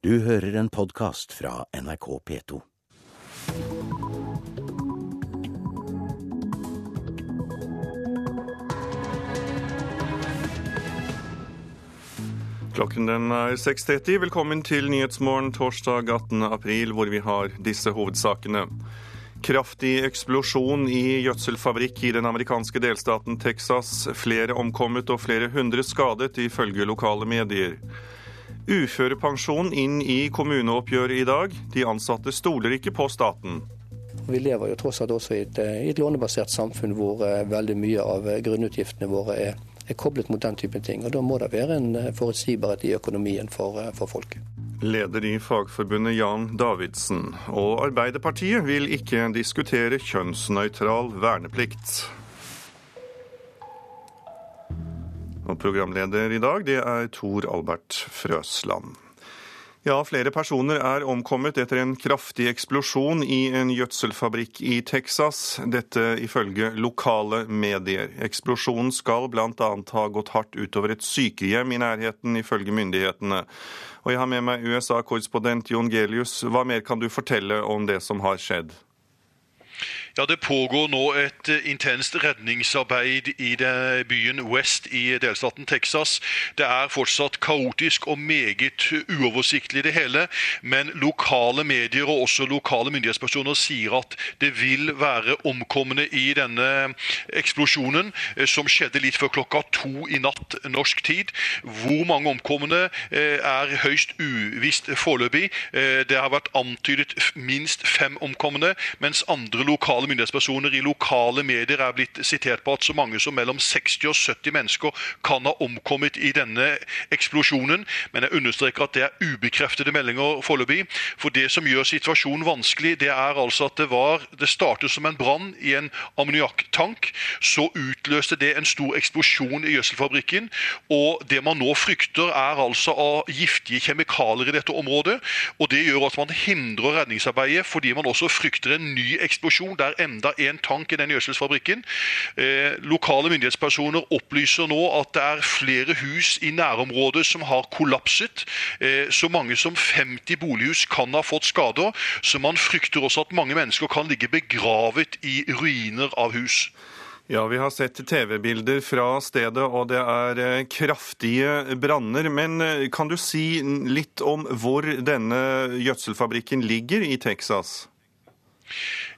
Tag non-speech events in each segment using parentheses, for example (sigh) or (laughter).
Du hører en podkast fra NRK P2. Klokken den er 6.30. Velkommen til Nyhetsmorgen torsdag 18. april, hvor vi har disse hovedsakene. Kraftig eksplosjon i gjødselfabrikk i den amerikanske delstaten Texas. Flere omkommet og flere hundre skadet, ifølge lokale medier. Uførepensjon inn i kommuneoppgjøret i dag. De ansatte stoler ikke på staten. Vi lever jo tross alt også i et, i et lånebasert samfunn hvor eh, veldig mye av eh, grunnutgiftene våre er, er, koblet mot den typen ting. og Da må det være en eh, forutsigbarhet i økonomien for, for folk. Leder i Fagforbundet Jan Davidsen. Og Arbeiderpartiet vil ikke diskutere kjønnsnøytral verneplikt. Og programleder i dag, det er Tor Albert Frøsland. Ja, flere personer er omkommet etter en kraftig eksplosjon i en gjødselfabrikk i Texas. Dette ifølge lokale medier. Eksplosjonen skal bl.a. ha gått hardt utover et sykehjem i nærheten, ifølge myndighetene. Og jeg har med meg USA-korrespondent Jon Gelius. Hva mer kan du fortelle om det som har skjedd? Ja, Det pågår nå et eh, intenst redningsarbeid i byen West i delstaten Texas. Det er fortsatt kaotisk og meget uoversiktlig det hele, men lokale medier og også lokale myndighetspersoner sier at det vil være omkomne i denne eksplosjonen, eh, som skjedde litt før klokka to i natt norsk tid. Hvor mange omkomne eh, er høyst uvisst foreløpig. Det har vært antydet minst fem omkomne, mens andre lokale lokale myndighetspersoner i lokale medier er blitt sitert på at så mange som mellom 60 og 70 mennesker kan ha omkommet i denne eksplosjonen. Men jeg understreker at det er ubekreftede meldinger foreløpig. For det som gjør situasjonen vanskelig, det er altså at det var Det startet som en brann i en ammoniakktank. Så utløste det en stor eksplosjon i gjødselfabrikken. Og det man nå frykter, er altså av giftige kjemikalier i dette området. Og det gjør at man hindrer redningsarbeidet fordi man også frykter en ny eksplosjon der er enda en tank i den gjødselsfabrikken. Eh, lokale myndighetspersoner opplyser nå at det er flere hus i nærområdet som har kollapset. Eh, så mange som 50 bolighus kan ha fått skader, så man frykter også at mange mennesker kan ligge begravet i ruiner av hus. Ja, Vi har sett TV-bilder fra stedet, og det er eh, kraftige branner. Men kan du si litt om hvor denne gjødselfabrikken ligger i Texas?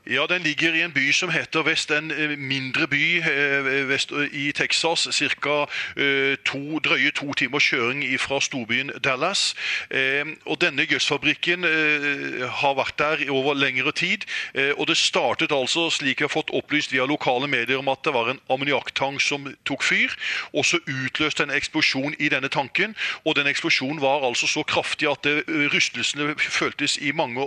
Ja, Den ligger i en by som heter Vest, en eh, mindre by eh, vest i Texas. Ca. Eh, drøye to timers kjøring fra storbyen Dallas. Og Denne gjødsfabrikken har vært der over lengre tid. og Det startet altså, slik jeg har fått opplyst via lokale medier, om at det var en ammoniakktang som tok fyr. og Så utløste en eksplosjon i denne tanken. og Den eksplosjonen var altså så kraftig at rystelsene føltes i mange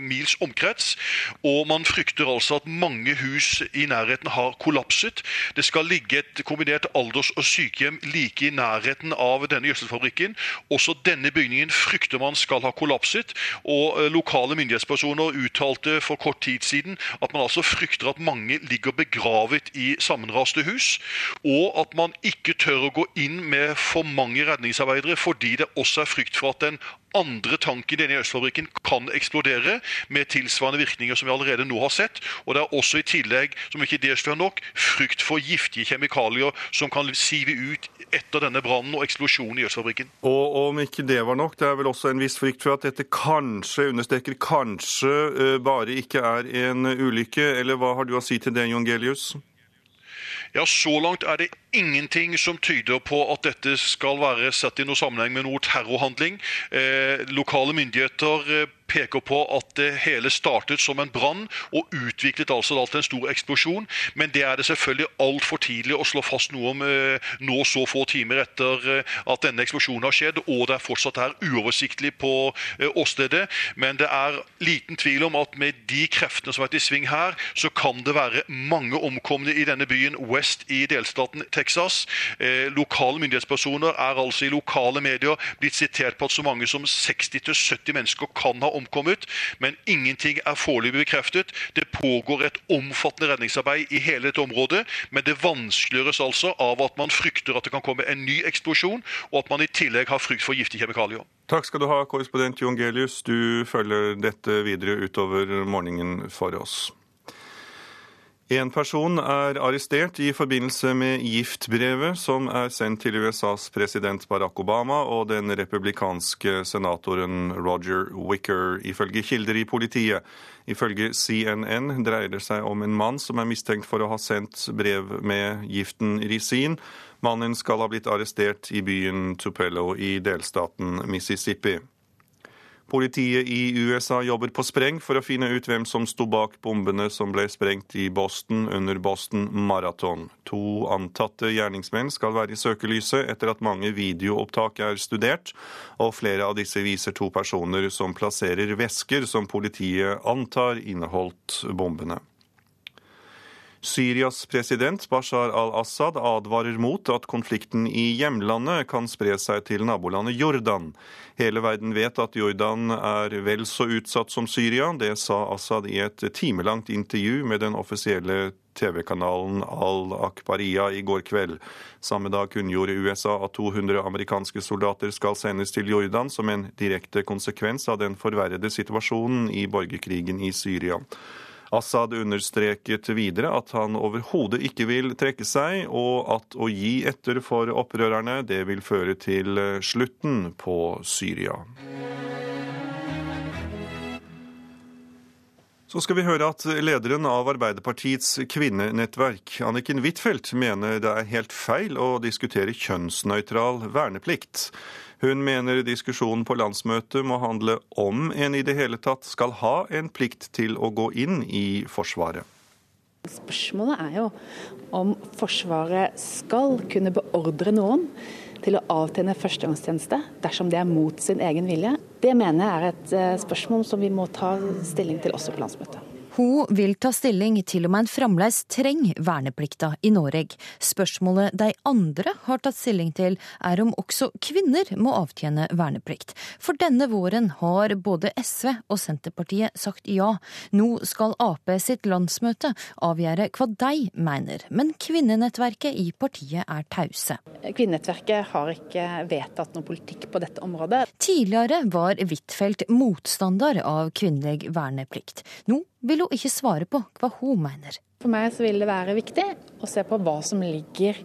mils omkrets. og man man frykter altså at mange hus i nærheten har kollapset. Det skal ligge et kombinert alders- og sykehjem like i nærheten av denne gjødselfabrikken. Også denne bygningen frykter man skal ha kollapset. og eh, Lokale myndighetspersoner uttalte for kort tid siden at man altså frykter at mange ligger begravet i sammenraste hus, og at man ikke tør å gå inn med for mange redningsarbeidere fordi det også er frykt for at den andre tanken i denne gjødselfabrikken kan eksplodere med tilsvarende virkninger som vi allerede nå har sett. Og det er også i tillegg, som ikke det står nok, frykt for giftige kjemikalier som kan sive ut etter denne brannen og eksplosjonen i gjødselfabrikken. Og om ikke det var nok, det er vel også en viss frykt for at dette kanskje, understreker kanskje, eh, bare ikke er en ulykke. Eller hva har du å si til det, Jon Gelius? Ja, Så langt er det ingenting som tyder på at dette skal være sett i noe sammenheng med noe terrorhandling. Eh, lokale myndigheter eh, peker på at det hele startet som en brann og utviklet altså til en stor eksplosjon. Men det er det selvfølgelig altfor tidlig å slå fast noe om eh, nå så få timer etter eh, at denne eksplosjonen har skjedd, og det er fortsatt her uoversiktlig på eh, åstedet. Men det er liten tvil om at med de kreftene som har vært i sving her, så kan det være mange omkomne i denne byen West i delstaten Texas Texas. Eh, lokale myndighetspersoner er altså i lokale medier blitt sitert på at så mange som 60-70 mennesker kan ha omkommet, men ingenting er foreløpig bekreftet. Det pågår et omfattende redningsarbeid i hele dette området, men det vanskeliggjøres altså av at man frykter at det kan komme en ny eksplosjon, og at man i tillegg har frykt for giftige kjemikalier. Takk skal du ha, korrespondent Jon Gelius. Du følger dette videre utover morgenen for oss. En person er arrestert i forbindelse med giftbrevet som er sendt til USAs president Barack Obama og den republikanske senatoren Roger Wicker, ifølge kilder i politiet. Ifølge CNN dreier det seg om en mann som er mistenkt for å ha sendt brev med giften risin. Mannen skal ha blitt arrestert i byen Tupelo i delstaten Mississippi. Politiet i USA jobber på spreng for å finne ut hvem som sto bak bombene som ble sprengt i Boston under Boston Marathon. To antatte gjerningsmenn skal være i søkelyset etter at mange videoopptak er studert, og flere av disse viser to personer som plasserer vesker som politiet antar inneholdt bombene. Syrias president Bashar al-Assad advarer mot at konflikten i hjemlandet kan spre seg til nabolandet Jordan. Hele verden vet at Jordan er vel så utsatt som Syria. Det sa Assad i et timelangt intervju med den offisielle TV-kanalen Al-Akbaria i går kveld. Samme dag kunngjorde USA at 200 amerikanske soldater skal sendes til Jordan som en direkte konsekvens av den forverrede situasjonen i borgerkrigen i Syria. Assad understreket videre at han overhodet ikke vil trekke seg, og at å gi etter for opprørerne, det vil føre til slutten på Syria. Så skal vi høre at lederen av Arbeiderpartiets kvinnenettverk, Anniken Huitfeldt, mener det er helt feil å diskutere kjønnsnøytral verneplikt. Hun mener diskusjonen på landsmøtet må handle om en i det hele tatt skal ha en plikt til å gå inn i Forsvaret. Spørsmålet er jo om Forsvaret skal kunne beordre noen til å avtjene førstegangstjeneste dersom det er mot sin egen vilje. Det mener jeg er et eh, spørsmål som vi må ta stilling til også på landsmøtet. Hun vil ta stilling til om en fremdeles trenger verneplikta i Norge. Spørsmålet de andre har tatt stilling til, er om også kvinner må avtjene verneplikt. For denne våren har både SV og Senterpartiet sagt ja. Nå skal Ap sitt landsmøte avgjøre hva de mener, men kvinnenettverket i partiet er tause. Kvinnenettverket har ikke vedtatt noen politikk på dette området. Tidligere var Huitfeldt motstander av kvinnelig verneplikt. Nå vil hun ikke svare på hva hun mener. For meg så vil det være viktig å se på hva som ligger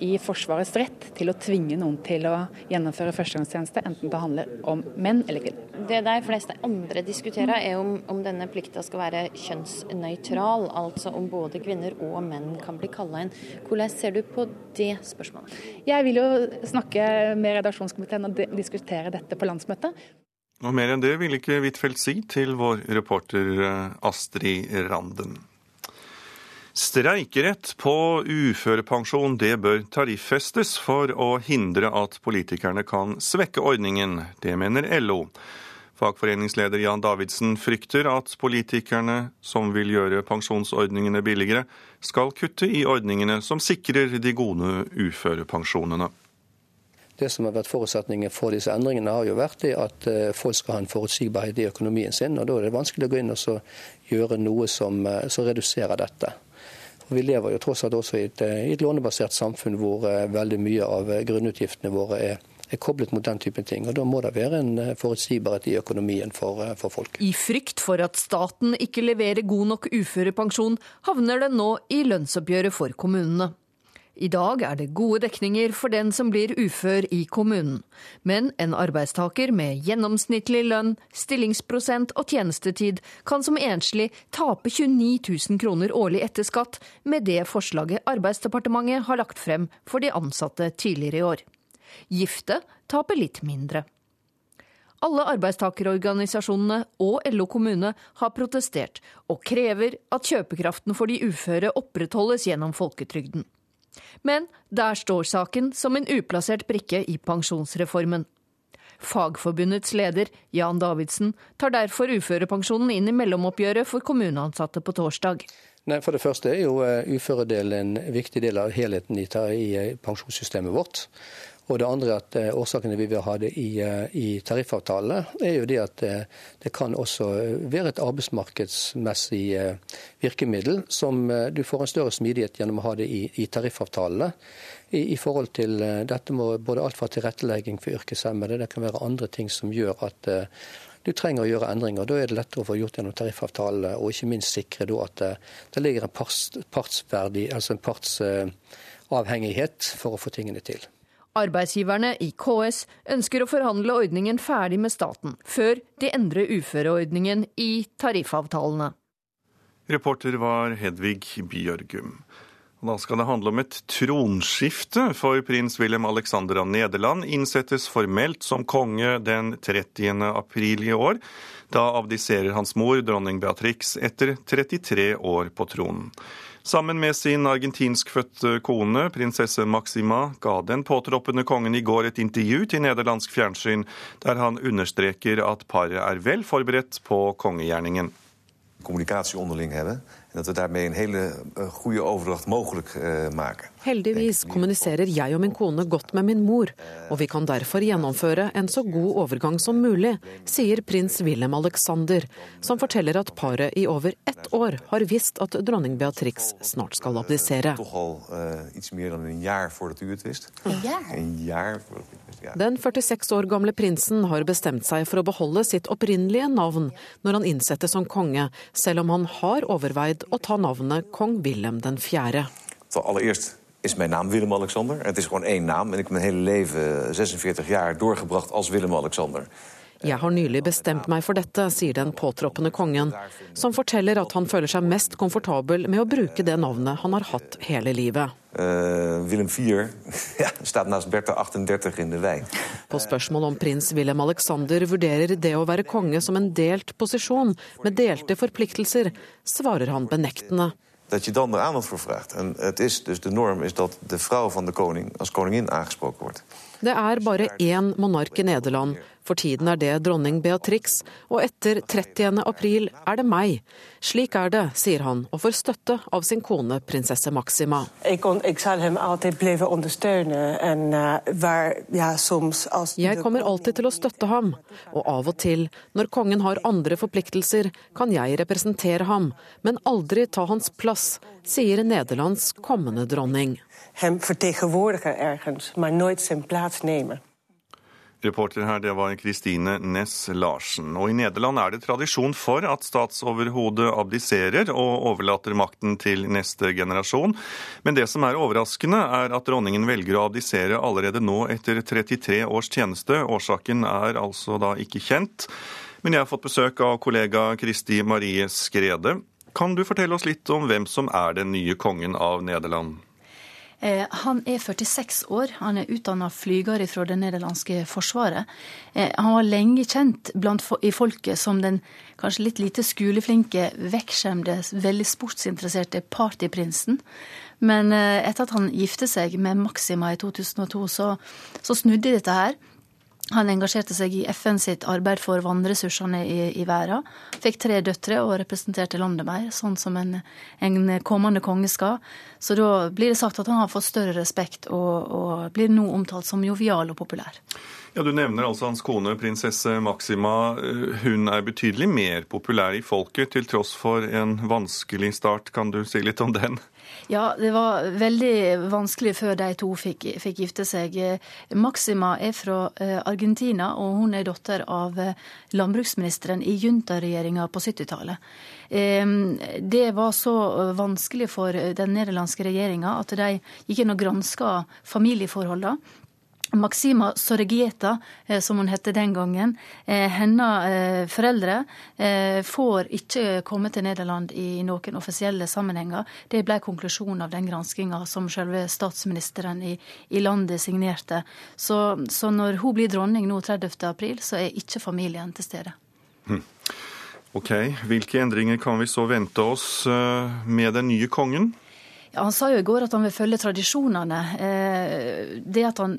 i Forsvarets rett til å tvinge noen til å gjennomføre førstegangstjeneste, enten det handler om menn eller kvinner. Det de fleste andre diskuterer, er om, om denne plikta skal være kjønnsnøytral, altså om både kvinner og menn kan bli kalla inn. Hvordan ser du på det spørsmålet? Jeg vil jo snakke med redaksjonskomiteen og diskutere dette på landsmøtet. Og mer enn det vil ikke Huitfeldt si til vår reporter eh, Astrid Randen. Streikerett på uførepensjon det bør tariffestes for å hindre at politikerne kan svekke ordningen. Det mener LO. Fagforeningsleder Jan Davidsen frykter at politikerne som vil gjøre pensjonsordningene billigere, skal kutte i ordningene som sikrer de gode uførepensjonene. Det som har vært forutsetningen for disse endringene, har jo vært at eh, folk skal ha en forutsigbarhet i økonomien sin. og Da er det vanskelig å gå inn og gjøre noe som, eh, som reduserer dette. Og vi lever jo tross alt også i et, eh, i et lånebasert samfunn hvor veldig mye av grunnutgiftene våre er, er koblet mot den typen ting. og Da må det være en forutsigbarhet i økonomien for, for, folk. I frykt for at staten ikke leverer god nok uførepensjon, havner den nå i lønnsoppgjøret for kommunene. I dag er det gode dekninger for den som blir ufør i kommunen, men en arbeidstaker med gjennomsnittlig lønn, stillingsprosent og tjenestetid kan som enslig tape 29 000 kroner årlig etter skatt med det forslaget Arbeidsdepartementet har lagt frem for de ansatte tidligere i år. Gifte taper litt mindre. Alle arbeidstakerorganisasjonene og LO kommune har protestert, og krever at kjøpekraften for de uføre opprettholdes gjennom folketrygden. Men der står saken som en uplassert brikke i pensjonsreformen. Fagforbundets leder, Jan Davidsen, tar derfor uførepensjonen inn i mellomoppgjøret for kommuneansatte på torsdag. Nei, For det første er jo uføredelen en viktig del av helheten i pensjonssystemet vårt. Og det andre at eh, Årsakene vi vil ha det i, eh, i tariffavtalene, er jo det at det, eh, kan også være et arbeidsmarkedsmessig virkemiddel som du får en større smidighet gjennom å ha det i, i tariffavtalene. I, I, forhold til dette må både alt fra tilrettelegging for yrkeshemmede, det kan være andre ting som gjør at du trenger å gjøre endringer. Da er det lettere å få gjort gjennom tariffavtalene, og ikke minst sikre at det, det ligger en parts, partsverdi, altså partsavhengighet for å få tingene til. Arbeidsgiverne i KS ønsker å forhandle ordningen ferdig med staten, før de endrer uføreordningen i tariffavtalene. Reporter var Hedvig Bjørgum. Da skal det handle om et tronskifte, for prins Wilhelm Alexander av Nederland innsettes formelt som konge den 30. april i år. Da abdiserer hans mor, dronning Beatrix, etter 33 år på tronen. Sammen med sin argentinskfødte kone, prinsesse Maxima, ga den påtroppende kongen i går et intervju til nederlandsk fjernsyn, der han understreker at paret er vel forberedt på kongegjerningen. Kommunikatie onderling hebben dat we daarmee een hele eh, goede overdracht mogelijk uh, maken. Heldigvis kommuniserer jeg og min kone godt med min mor, og vi kan derfor gjennomføre en så god overgang som mulig, sier prins Wilhelm Alexander, som forteller at paret i over ett år har visst at dronning Beatrix snart skal abdisere. Den 46 år gamle prinsen har bestemt seg for å beholde sitt opprinnelige navn når han innsettes som konge, selv om han har overveid å ta navnet kong Wilhelm 4. Allereerst is mijn naam Willem-Alexander. Het is gewoon één naam. En ik heb mijn hele leven, 46 jaar, doorgebracht als Willem-Alexander. Jeg har nylig bestemt meg for dette, sier den påtroppende kongen, som forteller at han føler seg mest komfortabel med å bruke det navnet han har hatt hele livet. Uh, Willem 4 (laughs) ja, staat naast Bertha 38 in de wijn. På spørsmål om prins Willem Alexander vurderer det å være konge som en delt posisjon med delte forpliktelser, svarer han benektende. Dat je dan er aandacht voor vraagt. En het is dus de norm is dat de vrouw van de koning als koningin aangesproken wordt. Det er bare én monark i Nederland. For tiden er det dronning Beatrix, og etter 30. april er det meg. Slik er det, sier han, og får støtte av sin kone prinsesse Maxima. Jeg, jeg alltid als jeg kommer alltid til å støtte ham, og av og til, når kongen har andre forpliktelser, kan jeg representere ham, men aldri ta hans plass, sier Nederlands kommende dronning. Hem vertegenwoordigen ergens, maar nooit zijn plaats nemen. Reporter her, det var Kristine Næss Larsen. Og I Nederland er det tradisjon for at statsoverhodet abdiserer og overlater makten til neste generasjon. Men det som er overraskende, er at dronningen velger å abdisere allerede nå etter 33 års tjeneste. Årsaken er altså da ikke kjent. Men jeg har fått besøk av kollega Kristi Marie Skrede. Kan du fortelle oss litt om hvem som er den nye kongen av Nederland? Eh, han er 46 år. Han er utdanna flyger fra det nederlandske forsvaret. Eh, han var lenge kjent blant, i folket som den kanskje litt lite skoleflinke, vekkskjemte, veldig sportsinteresserte partyprinsen. Men eh, etter at han gifte seg med Maxima i 2002, så, så snudde dette her. Han engasjerte seg i FN sitt arbeid for vannressursene i, i verden. Fikk tre døtre og representerte landet mer, sånn som en, en, kommende konge skal. Så da blir det sagt at han har fått større respekt og, og blir nå omtalt som jovial og populær. Ja, Du nevner altså hans kone prinsesse Maxima. Hun er betydelig mer populær i folket, til tross for en vanskelig start. Kan du si litt om den? Ja, det var veldig vanskelig før de to fikk, fikk gifte seg. Maxima er fra eh, Argentina, og hun er datter av eh, landbruksministeren i juntaregjeringa på 70-tallet. Det var så vanskelig for den nederlandske regjeringa at de gikk inn og granska familieforholdene. Maxima Sorgieta, eh, som hun hette den gangen, eh, hennes eh, foreldre får ikke komme til Nederland i noen offisielle sammenhenger. Det ble konklusjonen av den granskinga som selve statsministeren i, i landet signerte. Så, så, når hun blir dronning nå 30. april, så er ikke familien til stede. Hm. Ok, Hvilke endringer kan vi så vente oss med den nye kongen? Han sa jo i går at han vil følge tradisjonene. Eh, det at han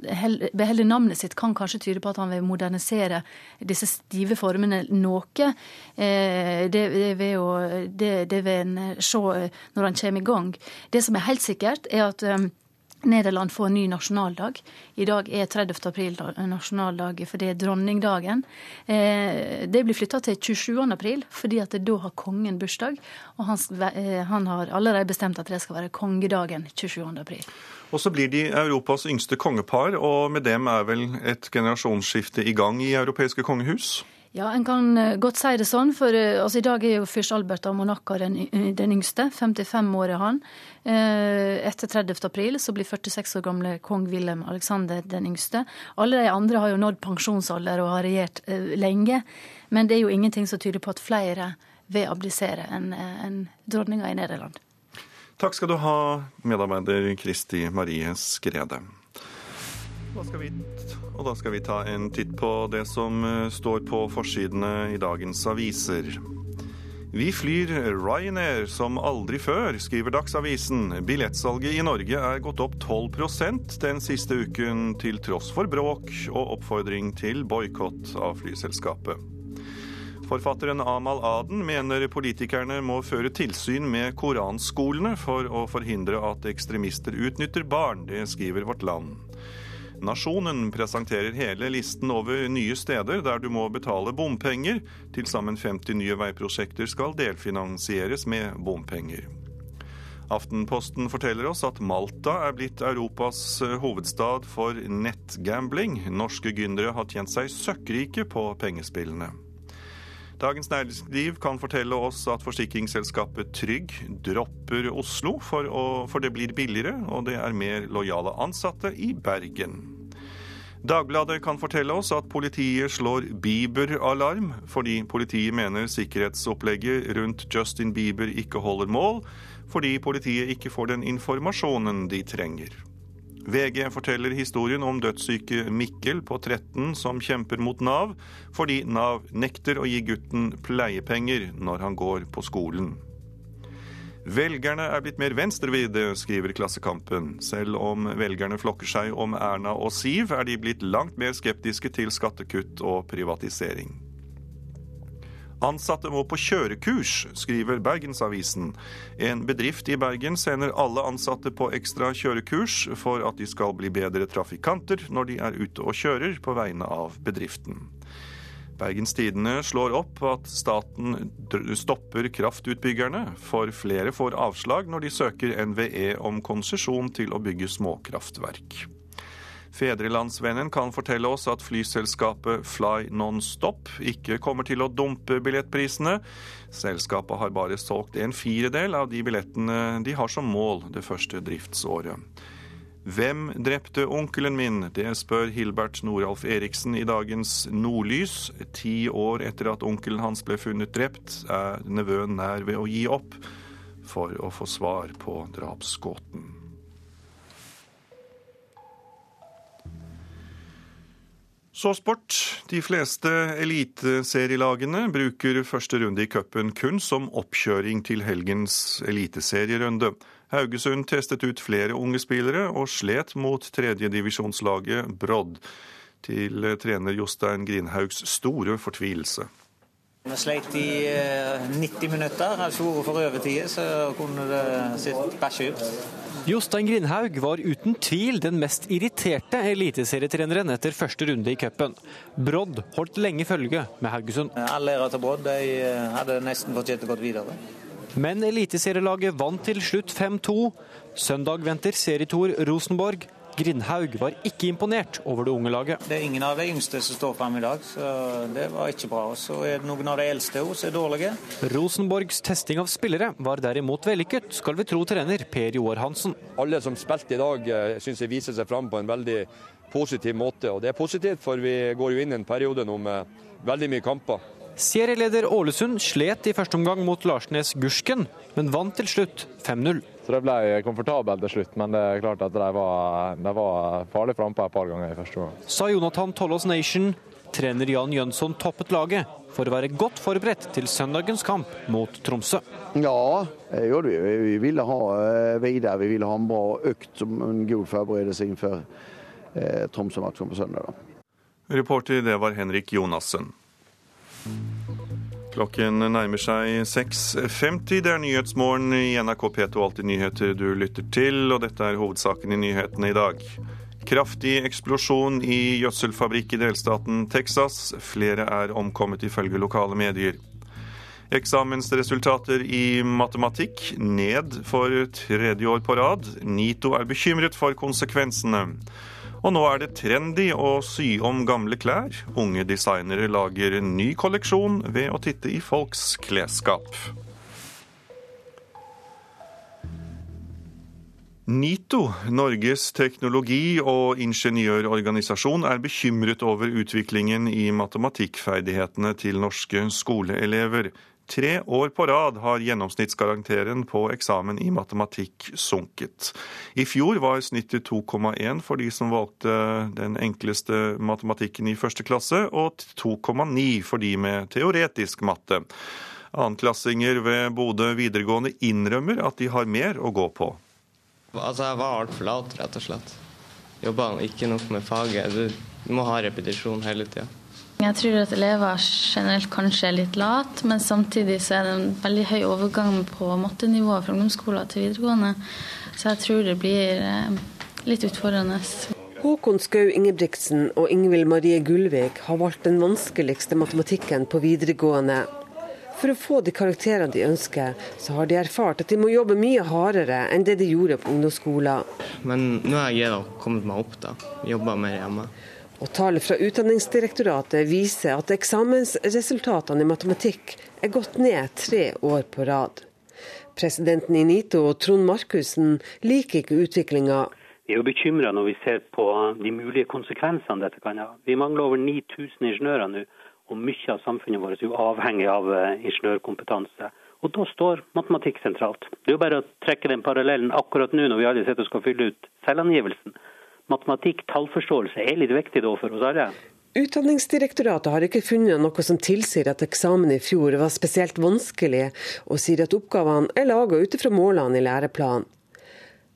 beholder navnet sitt kan kanskje tyde på at han vil modernisere disse stive formene noe. Det, det, vil jo det, det vil en se når han kommer i gang. Det som er helt sikkert, er at Nederland får en ny nasjonaldag. I dag er 30. april nasjonaldag, for det er dronningdagen. Eh, det blir flytta til 27. april, fordi at da har kongen bursdag. Og eh, han, har allerede bestemt at det skal være kongedagen 27. april. Og så blir de Europas yngste kongepar, og med dem er vel et generasjonsskifte i gang i europeiske kongehus? Ja, en kan eh, godt si det sånn, for eh, altså, i dag er jo fyrst Albert av Monaco den, den, yngste. 55 år er han. Eh, etter 30. april så blir 46 år gamle kong Wilhelm Alexander den yngste. Alle de andre har jo nådd pensjonsalder og har regjert lenge. Men det er jo ingenting som tyder på at flere vil abdisere enn en dronninga i Nederland. Takk skal du ha, medarbeider Kristi Marie Skrede. Da skal vi og da skal vi ta en titt på det som eh, står på forsidene i dagens aviser. Vi flyr Ryanair som aldri før, skriver Dagsavisen. Billettsalget i Norge er gått opp 12% den siste uken, til tross for bråk og oppfordring til boikott av flyselskapet. Forfatteren Amal Aden mener politikerne må føre tilsyn med koranskolene for å forhindre at ekstremister utnytter barn. Det skriver Vårt Land. Nasjonen presenterer hele listen over nye steder der du må betale bompenger. Til sammen 50 nye veiprosjekter skal delfinansieres med bompenger. Aftenposten forteller oss at Malta er blitt Europas eh, hovedstad for nettgambling. Norske gründere har tjent seg søkkrike på pengespillene. Dagens Næringsliv kan fortelle oss at forsikringsselskapet Trygg dropper Oslo for, å, for det blir billigere, og det er mer lojale ansatte i Bergen. Dagbladet kan fortelle oss at politiet slår Bieber-alarm, fordi politiet mener sikkerhetsopplegget rundt Justin Bieber ikke holder mål, fordi politiet ikke får den informasjonen de trenger. VG forteller historien om dødssyke Mikkel på 13 som kjemper mot Nav, fordi Nav nekter å gi gutten pleiepenger når han går på skolen. Velgerne er blitt mer venstrevridde, skriver Klassekampen. Selv om velgerne flokker seg om Erna og Siv, er de blitt langt mer skeptiske til skattekutt og privatisering. Ansatte må på kjørekurs, skriver Bergensavisen. En bedrift i Bergen sender alle ansatte på ekstra kjørekurs for at de skal bli bedre trafikanter når de er ute og kjører på vegne av bedriften. Bergens Tidende slår opp at staten stopper kraftutbyggerne, for flere får avslag når de søker NVE om konsesjon til å bygge småkraftverk. Fedrelandsvennen kan fortelle oss at flyselskapet Fly Nonstop ikke kommer til å dumpe billettprisene. Selskapet har bare solgt en firedel av de billettene de har som mål det første driftsåret. Hvem drepte onkelen min? Det spør Hilbert Noralf Eriksen i dagens Nordlys. Ti år etter at onkelen hans ble funnet drept, er nevøen nær ved å gi opp for å få svar på drapsgåten. Så sport. De fleste eliteserielagene bruker første runde i cupen kun som oppkjøring til helgens eliteserierunde. Haugesund testet ut flere unge spillere og slet mot tredjedivisjonslaget Brodd, til trener Jostein Grindhaugs store fortvilelse. Vi sleit i 90 eh, minutter. Hadde ikke vært for overtid, så kunne det sett bæsje ut. Jostein Grindhaug var uten tvil den mest irriterte eliteserietreneren etter første runde i cupen. Brodd holdt lenge følge med Haugesund. All ære til Brodd, de eh, hadde nesten fortjent å gå videre. Men eliteserielaget vant til slutt 5-2. Søndag venter serietor Rosenborg. Grindhaug var ikke imponert over det unge laget. Det er ingen av de yngste som står fram i dag, så det var ikke bra. Så er det noen av de eldste som er dårlige. Rosenborgs testing av spillere var derimot vellykket, skal vi tro trener Per Joar Hansen. Alle som spilte i dag, eh, syns jeg viser seg fram på en veldig positiv måte. Og det er positivt, for vi går jo inn i en periode nå med veldig mye kamper. Serieleder Ålesund slet i første omgang mot Larsnes Gursken, men vant til slutt 5-0. Så det ble komfortabelt til slutt, men det er klart at de var, de var farlig frampå et par ganger i første gang. Sa Jonathan Tollås Nation. Trener Jan Jønsson toppet laget for å være godt forberedt til søndagens kamp mot Tromsø. Ja, gjorde vi. Vi ville ha eh, videre. Vi ville ha en bra økt som en god forberedelse innenfor eh, Tromsø-matchen på søndag. Reporter det var Henrik Jonassen. Klokken nærmer seg 6.50. Det er Nyhetsmorgen i NRK P2 Alltid nyheter du lytter til, og dette er hovedsaken i nyhetene i dag. Kraftig eksplosjon i gjødselfabrikk i delstaten Texas. Flere er omkommet ifølge lokale medier. Eksamensresultater i matematikk ned for tredje år på rad. NITO er bekymret for konsekvensene. Og nå er det trendy å sy om gamle klær. Unge designere lager ny kolleksjon ved å titte i folks klesskap. NITO, Norges teknologi- og ingeniørorganisasjon, er bekymret over utviklingen i matematikkferdighetene til norske skoleelever. Tre år på rad har gjennomsnittskarakteren på eksamen i matematikk sunket. I fjor var snittet 2,1 for de som valgte den enkleste matematikken i første klasse, og 2,9 for de med teoretisk matte. Annenklassinger ved Bodø videregående innrømmer at de har mer å gå på. Altså, jeg var altfor lat, rett og slett. Jobba ikke nok med faget. Du må ha repetisjon hele tida. Jeg tror at elever generelt kanskje er litt late, men samtidig så er det en veldig høy overgang på mattenivået fra ungdomsskolen til videregående. Så jeg tror det blir eh, litt utfordrende. Håkon Skau Ingebrigtsen og Ingvild Marie Gullvik har valgt den vanskeligste matematikken på videregående. For å få de karakterene de ønsker, så har de erfart at de må jobbe mye hardere enn det de gjorde på ungdomsskolen. Men nå har jeg kommet meg opp, da. Jobba mer hjemme. Og Tall fra Utdanningsdirektoratet viser at eksamensresultatene i matematikk er gått ned tre år på rad. Presidenten i NITO, Trond Markussen, liker ikke utviklinga. Vi er jo bekymra når vi ser på de mulige konsekvensene dette kan ha. Vi mangler over 9000 ingeniører nå, og mye av samfunnet vårt er jo avhengig av eh, ingeniørkompetanse. Og da står matematikk sentralt. Det er jo bare å trekke den parallellen akkurat nå når vi alle sitter og skal fylle ut selvangivelsen matematikk, tallforståelse, er litt viktig da for oss alle. Utdanningsdirektoratet har ikke funnet noe som tilsier at eksamen i fjor var spesielt vanskelig, og sier at oppgavene er laga ut ifra målene i læreplanen.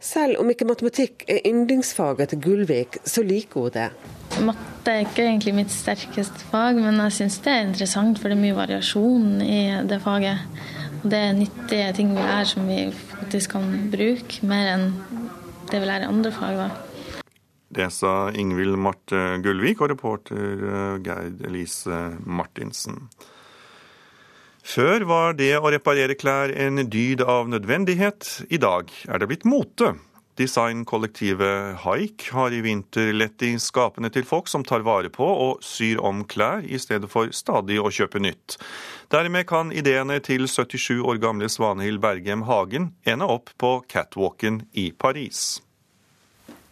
Selv om ikke matematikk er yndlingsfaget til Gullvik, så liker hun det. Matte er ikke egentlig mitt sterkeste fag, men jeg syns det er interessant, for det er mye variasjon i det faget. Og det er nyttige ting vi lærer som vi faktisk kan bruke, mer enn det vi lærer i andre fag. da. Det sa Ingvild Marte Gullvik og reporter eh, Geir Elise Martinsen. Før var det å reparere klær en dyd av nødvendighet. I dag er det blitt mote. Designkollektivet Haik har i vinter lett i skapene til folk som tar vare på og syr om klær, i stedet for stadig å kjøpe nytt. Dermed kan ideene til 77 år gamle Svanehild Bergem Hagen ende opp på catwalken i Paris.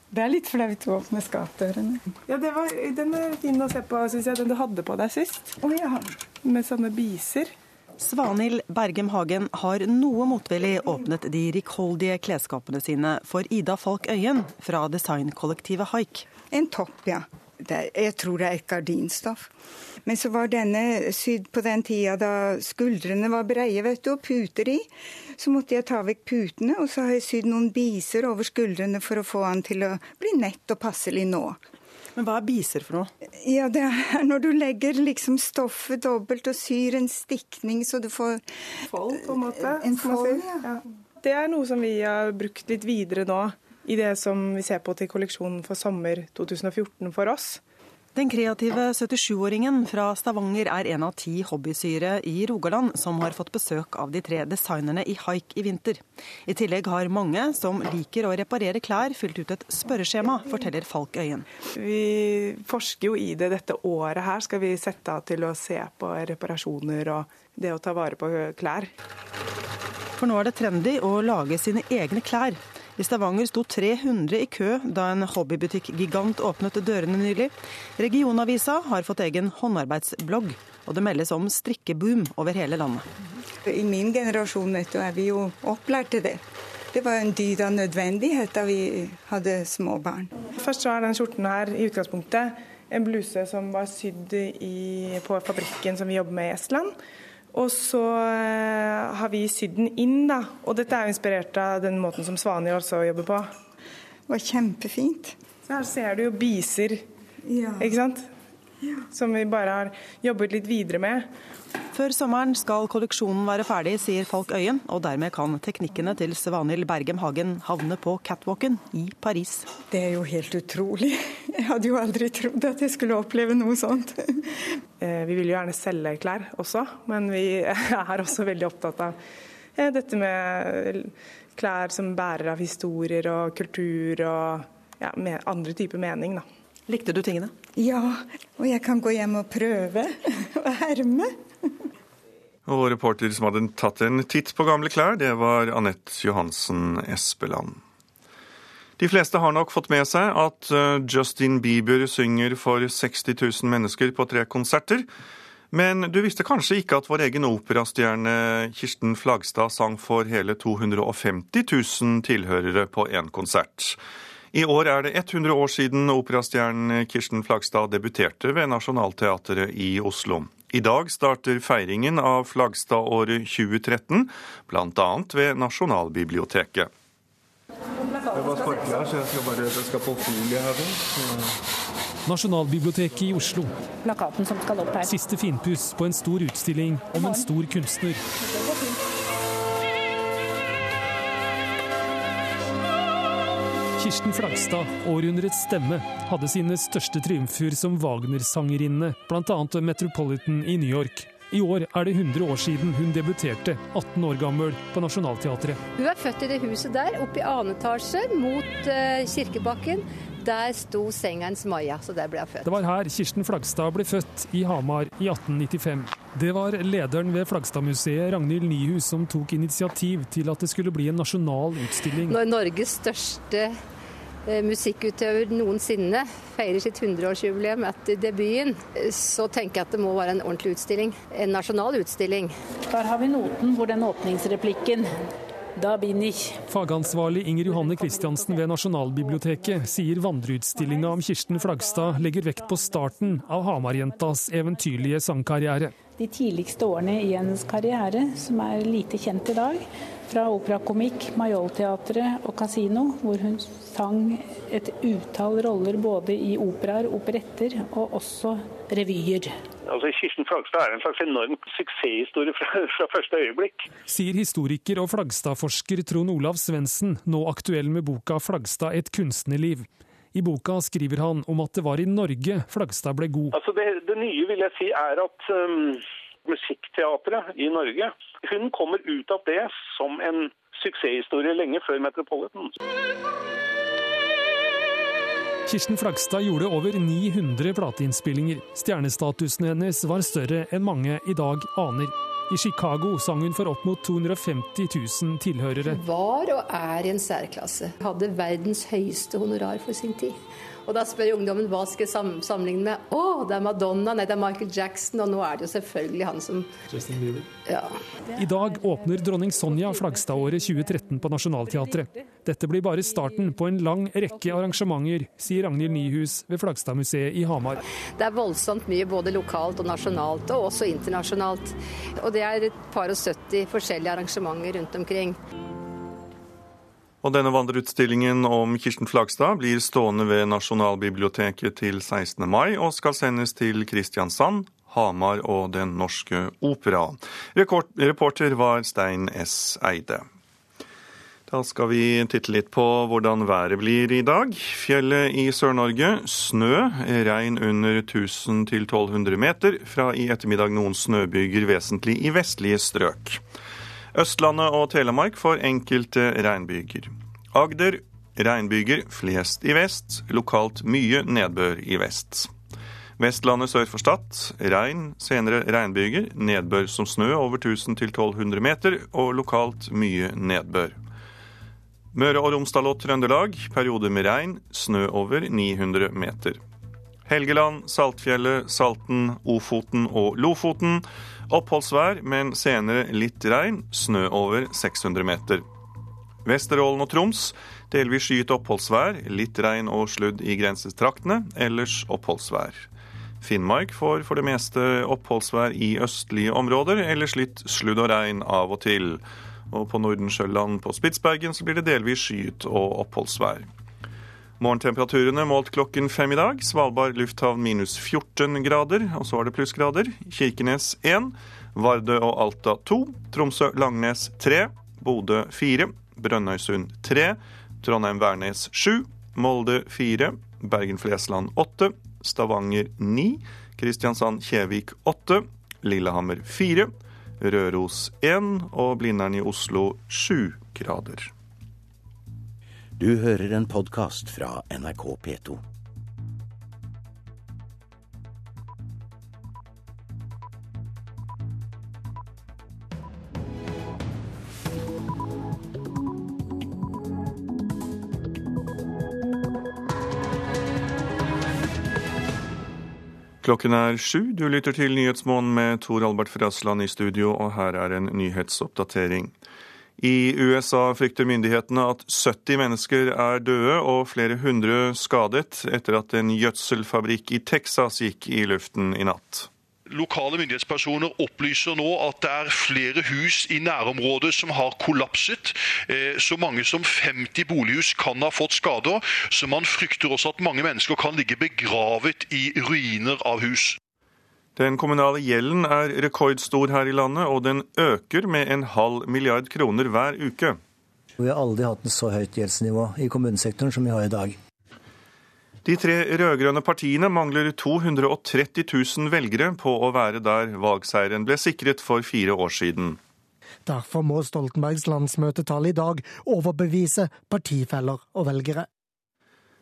Det er litt flaut å åpne skapdørene. Ja, det var, Den er fin å se på, syns jeg. Den du hadde på deg sist. Oh, ja. Med sånne biser. Svanhild Bergem Hagen har noe motvillig åpnet de rikholdige klesskapene sine for Ida Falk Øyen fra designkollektivet Haik. En topp, ja. Det, jeg tror det er et gardinstoff. Men så var denne sydd på den tida da skuldrene var breie vet du, og puter i. Så måtte jeg ta vekk putene, og så har jeg sydd noen biser over skuldrene for å få han til å bli nett og passelig nå. Men hva er biser for noe? Ja, Det er når du legger liksom stoffet dobbelt og syr en stikning så du får Fold, på en måte. En fold, ja. Det er noe som vi har brukt litt videre nå i det som vi ser på til kolleksjonen for sommer 2014 for oss. Den kreative 77-åringen fra Stavanger er en av ti hobbysyre i Rogaland som har fått besøk av de tre designerne i haik i vinter. I tillegg har mange som liker å reparere klær, fylt ut et spørreskjema, forteller Falk Øyen. Vi forsker jo i det dette året her. Skal vi sette av til å se på reparasjoner og det å ta vare på klær. For nå er det trendy å lage sine egne klær. I Stavanger sto 300 i kø da en hobbybutikk-gigant åpnet dørene nylig. Regionavisa har fått egen håndarbeidsblogg, og det meldes om strikkeboom over hele landet. I min generasjon er vi jo opplært til det. Det var en dyd av nødvendighet da vi hadde små barn. Først så er den skjorten her i utgangspunktet en bluse som var sydd i, på fabrikken som vi jobber med i Estland. Og så eh, har vi sydd den inn, da. Og dette er jo inspirert av den måten som Svanhild også jobber på. Det var kjempefint. Så her ser du jo biser, Ja. ikke sant? Som vi bare har jobbet litt videre med. Før sommeren skal kolleksjonen være ferdig, sier Falk Øyen, og dermed kan teknikkene til Svanhild Bergem Hagen havne på catwalken i Paris. Det er jo helt utrolig. Jeg hadde jo aldri trodd at jeg skulle oppleve noe sånt. Eh, Vi vil jo gjerne selge klær også, men vi (laughs) er også veldig opptatt av eh, dette med klær som bærer av historier og kultur og ja, med andre typer mening. Da. Likte du tingene? Ja, og jeg kan gå hjem og prøve (laughs) å herme. Og reporter som hadde tatt en titt på gamle klær, det var Anette Johansen Espeland. De fleste har nok fått med seg at eh, Justin Bieber synger for 60 000 mennesker på tre konserter. Men du visste kanskje ikke at vår egen operastjerne Kirsten Flagstad sang for hele 250 000 tilhørere på én konsert. I år er det 100 år siden operastjernen Kirsten Flagstad debuterte ved Nationaltheatret i Oslo. I dag starter feiringen av Flagstad-året 2013, bl.a. ved Nasjonalbiblioteket. Jeg var sparkelig så jeg skal bare det skal på folie her. Nasjonalbiblioteket i Oslo. Plakaten som skal opp her. Siste finpuss på en stor utstilling om en stor kunstner. Kirsten Flagstad, århundrets stemme, hadde sine største triumfer som Wagner-sangerinne, bl.a. Metropolitan i New York. I år er det 100 år siden hun debuterte, 18 år gammel, på Nationaltheatret. Hun er født i det huset der, oppe i annen etasje, mot eh, Kirkebakken. Der sto senga hans Maja, så der ble hun født. Det var her Kirsten Flagstad ble født, i Hamar, i 1895. Det var lederen ved Flagstadmuseet, Ragnhild Nyhus, som tok initiativ til at det skulle bli en nasjonal utstilling. Når Norges største eh, musikkutøver noensinne feirer sitt 100-årsjubileum etter debuten, eh, så tenker jeg at det må være en ordentlig utstilling. En nasjonal utstilling. Der har vi noten hvor den åpningsreplikken Da bin ich. Fagansvarlig Inger Johanne Christiansen ved Nasjonalbiblioteket sier vandreutstillinga om Kirsten Flagstad legger vekt på starten av Hamarjentas eventyrlige sangkarriere. De tidligste årene i hennes karriere, som er lite kjent i dag. Fra operakomikk, Majolteatret og kasino, hvor hun sang et utall roller både i operaer, operetter og også revyer. Altså, Kirsten Flagstad er en slags enorm suksesshistorie fra, (laughs) fra første øyeblikk. Sier historiker og Flagstad-forsker Trond Olav Svendsen, nå aktuell med boka 'Flagstad et kunstnerliv'. I boka skriver han om at det var i Norge Flagstad ble god. Altså, det, det nye vil jeg si er at um, Musikkteatret i Norge hun kommer ut av det som en suksesshistorie lenge før Metropolitan. Kirsten Flagstad gjorde over 900 plateinnspillinger. Stjernestatusen hennes var større enn mange i dag aner. I Chicago sang hun for opp mot 250 000 tilhørere. Var og er i en særklasse. Hadde verdens høyeste honorar for sin tid. Og da spør ungdommen hva skal jeg sam sammenligne med. Å, det er Madonna, nei, det er Michael Jackson, og nå er det jo selvfølgelig han som Justin Bieber. Ja. I dag åpner dronning Sonja Flagstad-året 2013 på Nationaltheatret. Dette blir bare starten på en lang rekke arrangementer, sier Ragnhild Nyhus ved Flagstadmuseet i Hamar. Det er voldsomt mye både lokalt og nasjonalt, og også internasjonalt. Og det er et par og 70 forskjellige arrangementer rundt omkring. Og denne vandreutstillingen om Kirsten Flagstad blir stående ved Nasjonalbiblioteket til 16. mai, og skal sendes til Kristiansand, Hamar og Den norske opera. Reporter var Stein S. Eide. Da skal vi titte litt på hvordan været blir i dag. Fjellet i Sør-Norge snø, regn under 1000-1200 meter. Fra i ettermiddag noen snøbyger vesentlig i vestlige strøk. Østlandet og Telemark får enkelte regnbyger. Agder regnbyger flest i vest, lokalt mye nedbør i vest. Vestlandet sør for Stad regn, senere regnbyger, nedbør som snø over 1000-1200 meter og lokalt mye nedbør. Møre og Romsdal og Trøndelag perioder med regn, snø over 900 meter. Helgeland, Saltfjellet, Salten, Ofoten og Lofoten. Oppholdsvær, men senere litt regn, snø over 600 meter. Vesterålen og Troms delvis skyet oppholdsvær, litt regn og sludd i grensetraktene, ellers oppholdsvær. Finnmark får for det meste oppholdsvær i østlige områder, ellers litt sludd og regn av og til. Og på Nordensjøland på Spitsbergen så blir det delvis skyet og oppholdsvær. Morgentemperaturene målt klokken fem i dag. Svalbard lufthavn minus 14 grader, og så er det plussgrader. Kirkenes 1, Vardø og Alta 2, Tromsø-Langnes 3, Bodø 4, Brønnøysund 3, Trondheim-Værnes 7, Molde 4, Bergen-Flesland 8, Stavanger 9, Kristiansand-Kjevik 8, Lillehammer 4, Røros 1 og Blindern i Oslo 7 grader. Du hører en podkast fra NRK P2. Klokken er sju. Du lytter til Nyhetsmorgen med Tor Albert Frasland i studio, og her er en nyhetsoppdatering. I USA frykter myndighetene at 70 mennesker er døde og flere hundre skadet etter at en gjødselfabrikk i Texas gikk i luften i natt. Lokale myndighetspersoner opplyser nå at det er flere hus i nærområdet som har kollapset. Eh, så mange som 50 bolighus kan ha fått skader, så man frykter også at mange mennesker kan ligge begravet i ruiner av hus. Den kommunale gjelden er rekordstor her i landet, og den øker med en halv milliard kroner hver uke. Vi har aldri hatt et så høyt gjeldsnivå i kommunesektoren som vi har i dag. De tre rød-grønne partiene mangler 230 000 velgere på å være der valgseieren ble sikret for fire år siden. Derfor må Stoltenbergs landsmøtetall i dag overbevise partifeller og velgere.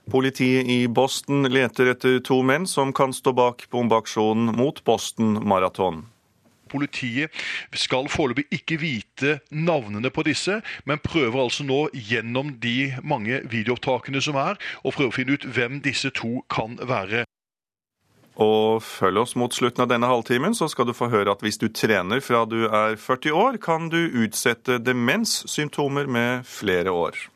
Politiet i Boston leter etter to menn som kan stå bak bombeaksjonen mot Boston Marathon. Politiet skal foreløpig ikke vite navnene på disse, men prøver altså nå gjennom de mange videoopptakene som er, å prøve å finne ut hvem disse to kan være. Og følg oss mot slutten av denne halvtimen, så skal du få høre at hvis du trener fra du er 40 år, kan du utsette demenssymptomer med flere år.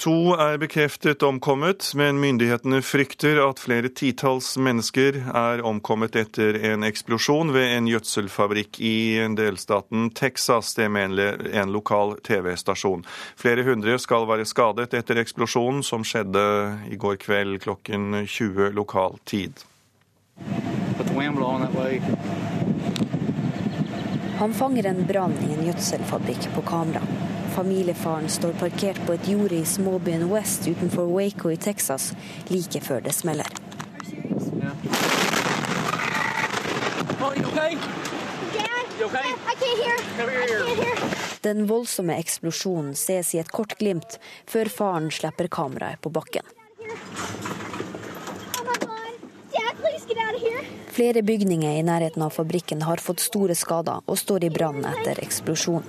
To er bekreftet omkommet, men myndighetene frykter at flere titalls mennesker er omkommet etter en eksplosjon ved en gjødselfabrikk i delstaten Texas. Det mener en lokal TV-stasjon. Flere hundre skal være skadet etter eksplosjonen som skjedde i går kveld klokken 20 lokal tid. Han fanger en brann i en gjødselfabrikk på kamera. Familiefaren står parkert på et jorde i småbyen West utenfor Waco i Texas like før det smeller. Den voldsomme eksplosjonen ses i et kort glimt før faren slipper kameraet på bakken. Flere bygninger i nærheten av fabrikken har fått store skader og står i brann etter eksplosjonen.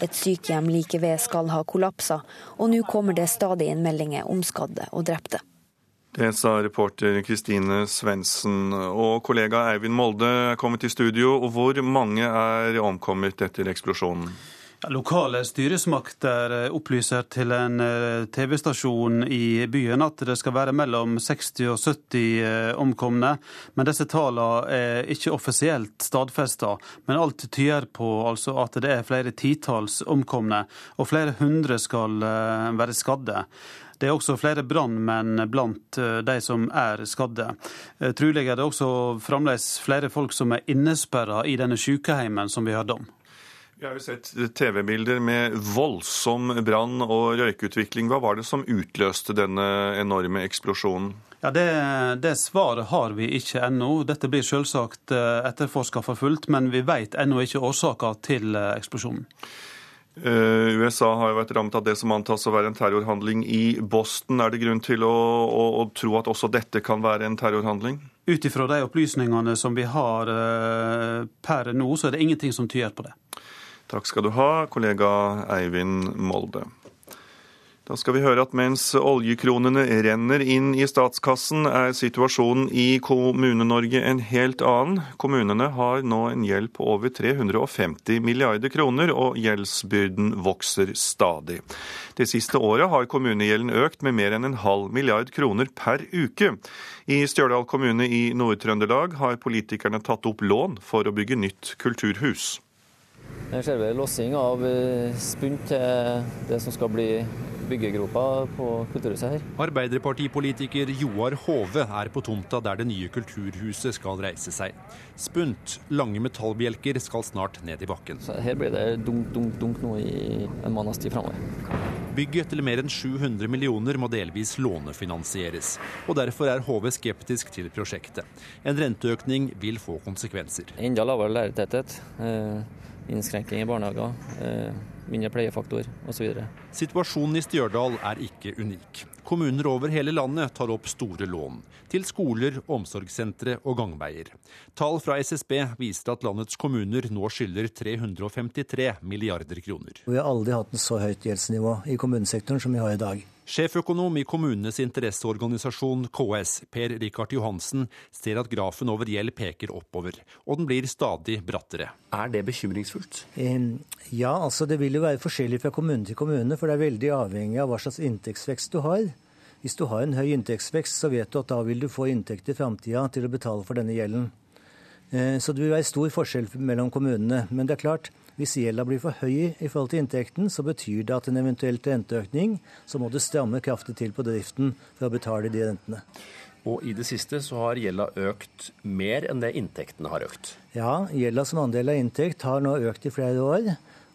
Et sykehjem like ved skal ha kollapsa, og nå kommer det stadig inn meldinger om skadde og drepte. Det sa reporter Kristine Svendsen. Og kollega Eivind Molde er kommet i studio. og Hvor mange er omkommet etter eksplosjonen? Lokale styresmakter opplyser til en eh, TV-stasjon i byen at det skal være mellom 60 og 70 eh, omkomne. Men disse tallene er ikke offisielt stadfesta. Men alt tyder på altså at det er flere titalls omkomne, og flere hundre skal eh, være skadde. Det er også flere brannmenn blant de som er skadde. Trolig er det også fremdeles flere folk som er innesperra i denne sykehjemmen som vi hørte om. Vi har jo sett TV-bilder med voldsom brann og røykutvikling. Hva var det som utløste denne enorme eksplosjonen? Ja, det, det svaret har vi ikke ennå. Dette blir selvsagt etterforska for fullt, men vi vet ennå ikke årsaka til eksplosjonen. USA har jo vært rammet av det som antas å være en terrorhandling i Boston. Er det grunn til å, å, å tro at også dette kan være en terrorhandling? Ut ifra de opplysningene som vi har per nå, så er det ingenting som tyder på det. Takk skal du ha, kollega Eivind Molde. Da skal vi høre at mens oljekronene renner inn i statskassen, er situasjonen i Kommune-Norge en helt annen. Kommunene har nå en gjeld på over 350 milliarder kroner, og gjeldsbyrden vokser stadig. Det siste året har kommunegjelden økt med mer enn en halv milliard kroner per uke. I Stjørdal kommune i Nord-Trøndelag har politikerne tatt opp lån for å bygge nytt kulturhus. Ved lossing av eh, spunt til det som skal bli byggegropa på kulturhuset her. Arbeiderpartipolitiker Joar Hove er på tomta der det nye kulturhuset skal reise seg. Spunt, lange metallbjelker, skal snart ned i bakken. Så her blir det dunk, dunk, dunk nå i en måneds tid framover. Bygget til mer enn 700 millioner må delvis lånefinansieres. og Derfor er HV skeptisk til prosjektet. En renteøkning vil få konsekvenser. Enda lavere lærertetthet, innskrenking i barnehager, eh, mindre pleiefaktor osv. Situasjonen i Stjørdal er ikke unik. Kommuner over hele landet tar opp store lån. Til skoler, omsorgssentre og gangveier. Tall fra SSB viser at landets kommuner nå skylder 353 milliarder kroner. Vi har aldri hatt en så høyt gjeldsnivå i kommunesektoren som vi har i dag. Sjeføkonom i kommunenes interesseorganisasjon KS, Per Rikard Johansen, ser at grafen over gjeld peker oppover, og den blir stadig brattere. Er det bekymringsfullt? Ja, altså det vil jo være forskjellig fra kommune til kommune, for det er veldig avhengig av hva slags inntektsvekst du har. Hvis du har en høy inntektsvekst, så vet du at da vil du få inntekt i framtida til å betale for denne gjelden. Eh, så det vil være stor forskjell mellom kommunene. Men det er klart, hvis gjelda blir for høy i forhold til inntekten, så betyr det at en eventuelt renteøkning, så må du stramme kraftig til på driften for å betale de rentene. Og i det siste så har gjelda økt mer enn det inntektene har økt. Ja, gjelda som andel av inntekt har nå økt i flere år.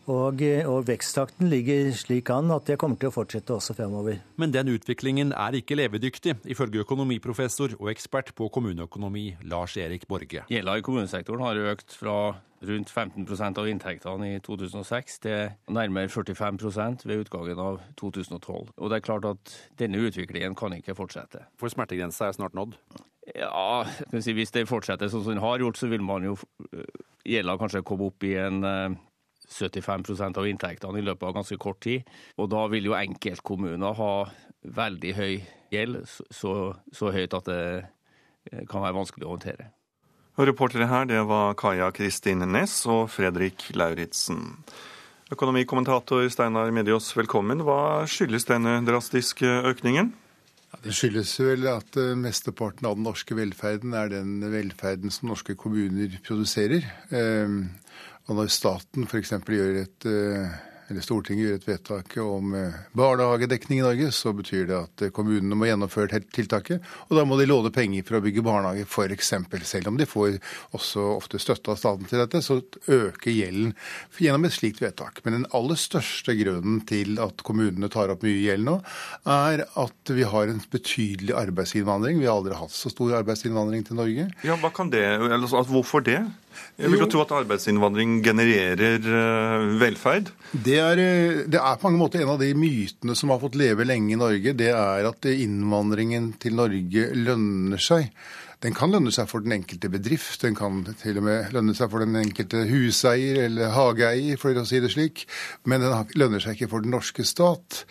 Og, og, veksttakten ligger slik an at det kommer til å fortsette også fremover. Men den utviklingen er ikke levedyktig, ifølge økonomiprofessor og ekspert på kommuneøkonomi Lars Erik Borge. Gjelda i kommunesektoren har økt fra rundt 15% av inntektene i 2006 til nærmere 45% ved utgangen av 2012. Og det er klart at denne utviklingen kan ikke fortsette. For smertegrensa er snart nådd? Ja, si, hvis det fortsetter sånn som den har gjort, så vil man jo eh, gjelda kanskje komme opp i en eh, 75% av inntektene i løpet av ganske kort tid. Og da vil jo enkeltkommuner ha veldig høy gjeld, så, så høyt at det eh, kan være vanskelig å håndtere. Og reportere her, det var Kaja Kristin Næss og Fredrik Lauritzen. Økonomikommentator Steinar Medios, velkommen. Hva skyldes denne drastiske økningen? Ja, det skyldes vel at uh, mesteparten av den norske velferden er den velferden som norske kommuner produserer. Og når staten f.eks. gjør et eh, eller Stortinget gjør et vedtak om eh, barnehagedekning i Norge, så betyr det at eh, kommunene må gjennomføre tiltaket. Og da må de låne penger for å bygge barnehage, f.eks. Selv om de får også ofte støtte av staten til dette, så øker gjelden gjennom et slikt vedtak. Men den aller største grunnen til at kommunene tar opp mye gjeld nå, er at vi har en betydelig arbeidsinnvandring. Vi har aldri hatt så stor arbeidsinnvandring til Norge. Ja, hva kan det, altså, Hvorfor det? Jeg vil jo tro at arbeidsinnvandring genererer uh, velferd? Det er, eh, det er, på mange måter en av de mytene som har fått leve lenge i Norge. Det er at innvandringen til Norge lønner seg. Den kan lønne seg for den enkelte bedrift, den kan til og med lønne seg for den enkelte huseier eller hageeier, for å si det slik. Men den lønner seg ikke for den norske stat.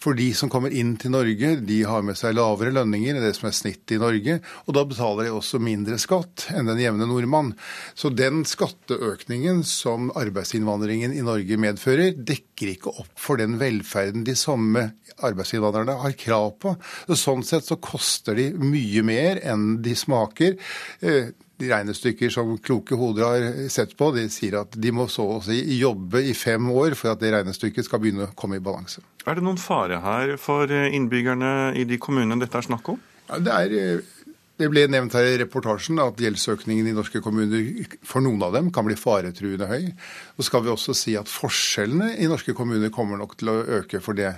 For de som kommer inn til Norge, de har med seg lavere lønninger enn det som er snittet i Norge, og da betaler de også mindre skatt enn den jevne nordmann. Så den skatteøkningen som arbeidsinnvandringen i Norge medfører, dekker ikke opp for den velferden de samme arbeidsinnvandrerne har krav på. Sånn sett så koster de mye mer enn de smaker. Eh, de regnestykker som kloke hoder har sett på, de sier at de må så å si jobbe i fem år for at det regnestykket skal begynne å komme i balanse. Er det noen fare her for innbyggerne i de kommunene dette er snakk om? Ja, det, er, eh, det ble nevnt her i reportasjen at gjeldsøkningen i norske kommuner for noen av dem kan bli faretruende høy. Og skal vi også si at forskjellene i norske kommuner kommer nok til å øke for det.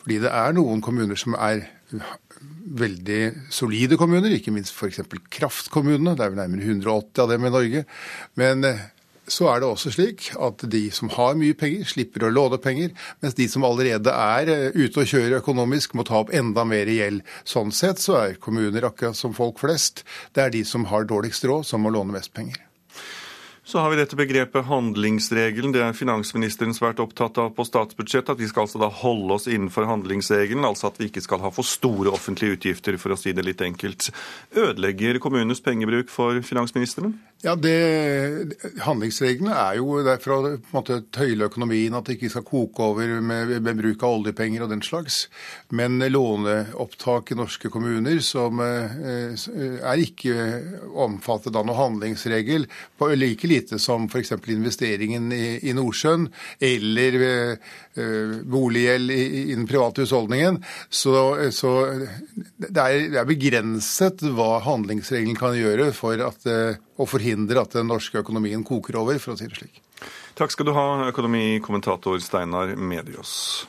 Fordi det er noen kommuner som er veldig solide kommuner, ikke minst f.eks. kraftkommunene. Det er vel nærmere 180 av dem i Norge. Men eh, så er det også slik at de som har mye penger, slipper å låne penger, mens de som allerede er eh, ute og kjører økonomisk, må ta opp enda mer gjeld. Sånn sett så er kommuner akkurat som folk flest. Det er de som har dårligst råd, som må låne mest penger. Så har vi dette begrepet handlingsregelen. Det er finansministeren svært opptatt av på statsbudsjettet. At vi skal altså da holde oss innenfor handlingsregelen, altså at vi ikke skal ha for store offentlige utgifter, for å si det litt enkelt. Ødelegger kommunenes pengebruk for finansministeren? Ja, det, Handlingsreglene er jo der for å tøyle økonomien, at det ikke skal koke over med, med, bruk av oljepenger og den slags. Men låneopptak i norske kommuner som eh, er ikke omfattet av noen handlingsregel, på like lite som f.eks. investeringen i, i Nordsjøen eller eh, boliggjeld i, den private husholdningen. Så, så det, er, det, er, begrenset hva handlingsregelen kan gjøre for at å forhindre at den norske økonomien koker over, for å si det slik. Takk skal du ha, økonomikommentator Steinar Medios.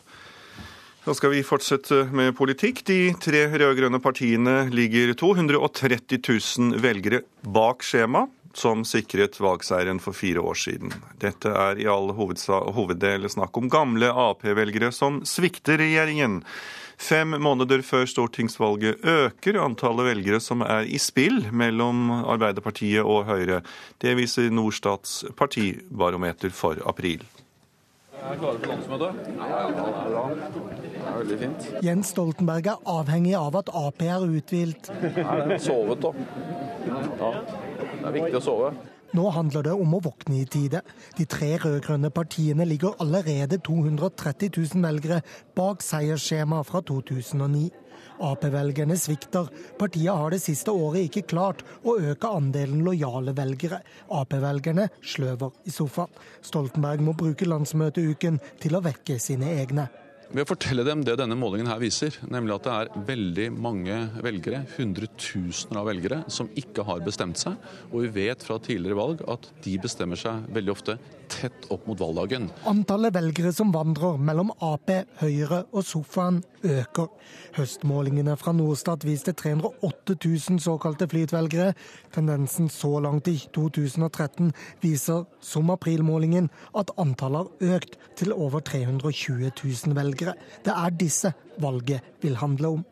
Da skal vi fortsette med politikk. De tre rød-grønne partiene ligger 230 000 velgere bak skjema som sikret valgseieren for fire år siden. Dette er i all hoveddel snakk om gamle Ap-velgere som svikter regjeringen. Fem måneder før stortingsvalget øker antallet velgere som er i spill mellom Arbeiderpartiet og Høyre. Det viser Norstats partibarometer for april. Er klare for landsmøtet? Ja, bra. Det er veldig fint. Jens Stoltenberg er avhengig av at Ap er uthvilt. Sovet, da. Ja, er viktig å sove. Nå handler det om å våkne i tide. De tre rød-grønne partiene ligger allerede 230 000 velgere bak seiersskjemaet fra 2009. Ap-velgerne svikter. Partiet har det siste året ikke klart å øke andelen lojale velgere. Ap-velgerne sløver i sofaen. Stoltenberg må bruke landsmøteuken til å vekke sine egne. Ved å fortelle dem det denne målingen her viser, nemlig at det er veldig mange velgere, hundretusener av velgere, som ikke har bestemt seg. Og vi vet fra tidligere valg at de bestemmer seg veldig ofte tett opp mot valgdagen. Antallet velgere som vandrer mellom Ap, Høyre og sofaen øker. Høstmålingene fra Norstat viste 308 000 såkalte flytvelgere. Tendensen så langt i 2013 viser, som aprilmålingen, at antallet har økt til over 320 000 velgere. Det er disse valget vil handle om.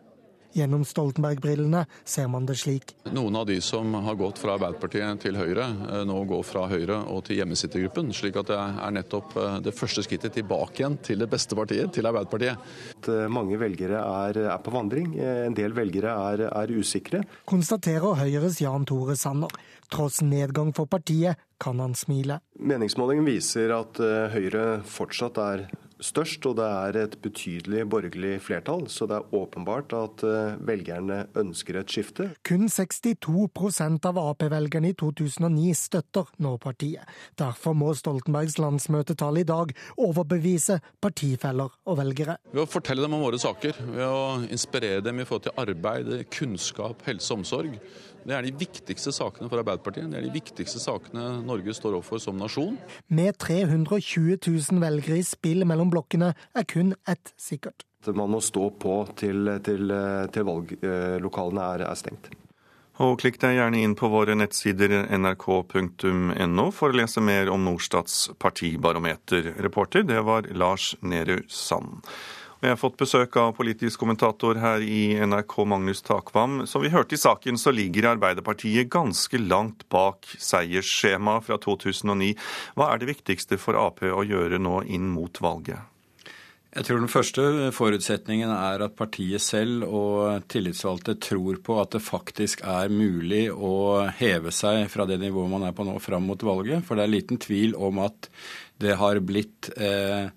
Gjennom Stoltenberg-brillene ser man det slik. Noen av de som har gått fra Arbeiderpartiet til Høyre, eh, nå går fra Høyre og til hjemmesittergruppen. Slik at det er nettopp eh, det første skrittet tilbake igjen til det beste partiet, til Arbeiderpartiet. Eh, mange velgere er, er på vandring. En del velgere er, er usikre. Konstaterer Høyres Jan Tore Sanner. Tross nedgang for partiet kan han smile. Meningsmålingen viser at Høyre fortsatt er størst, og det er et betydelig borgerlig flertall. Så det er åpenbart at eh, velgerne ønsker et skifte. Kun 62% av Ap-velgerne i 2009 støtter nå partiet. Derfor må Stoltenbergs landsmøtetall i dag overbevise partifeller og velgere. Ved å fortelle dem om våre saker, ved å inspirere dem i forhold til arbeid, kunnskap, helse og omsorg det er de viktigste sakene for Arbeiderpartiet. Det er de viktigste sakene Norge står overfor som nasjon. Med 320 000 velgere i spill mellom blokkene er kun ett sikkert. Man må stå på til, til, til valglokalene er, er stengt. Og klikk deg gjerne inn på våre nettsider nrk.no for å lese mer om Norstats partibarometer. Reporter, det var Lars Nehru Sand. Jeg har fått besøk av politisk kommentator her i NRK, Magnus Takvam. Som vi hørte i saken, så ligger Arbeiderpartiet ganske langt bak seiersskjemaet fra 2009. Hva er det viktigste for Ap å gjøre nå inn mot valget? Jeg tror den første forutsetningen er at partiet selv og tillitsvalgte tror på at det faktisk er mulig å heve seg fra det nivået man er på nå, fram mot valget. For det er liten tvil om at det har blitt Eh,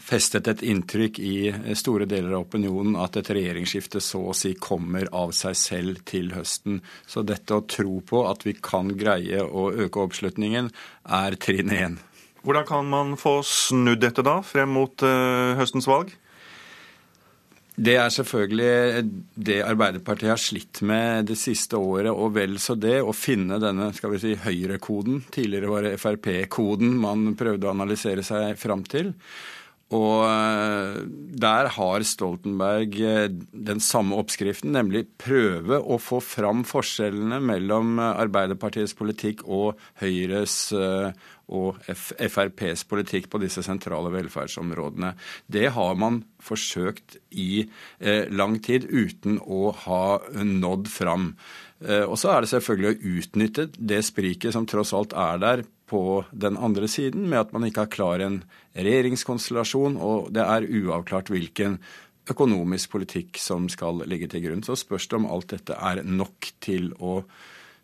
festet et inntrykk i store deler av opinionen at et regjeringsskifte så å si kommer av seg selv til høsten. Så dette å tro på at vi kan greie å øke oppslutningen, er trinn én. Hvordan kan man få snudd dette da, frem mot uh, høstens valg? Det er selvfølgelig det Arbeiderpartiet har slitt med det siste året, og vel så det, å finne denne skal vi si, høyrekoden. Tidligere var det Frp-koden man prøvde å analysere seg fram til. Og eh, der har Stoltenberg eh, den samme oppskriften, nemlig prøve å få fram forskjellene mellom Arbeiderpartiets politikk og Høyres eh, og FrPs politikk på disse sentrale velferdsområdene. Det har man forsøkt i eh, lang tid uten å ha nådd fram. Og så er det selvfølgelig å utnytte det spriket som tross alt er der på den andre siden, med at man ikke har klar en regjeringskonstellasjon, og det er uavklart hvilken økonomisk politikk som skal ligge til grunn. Så spørs det om alt dette er nok til å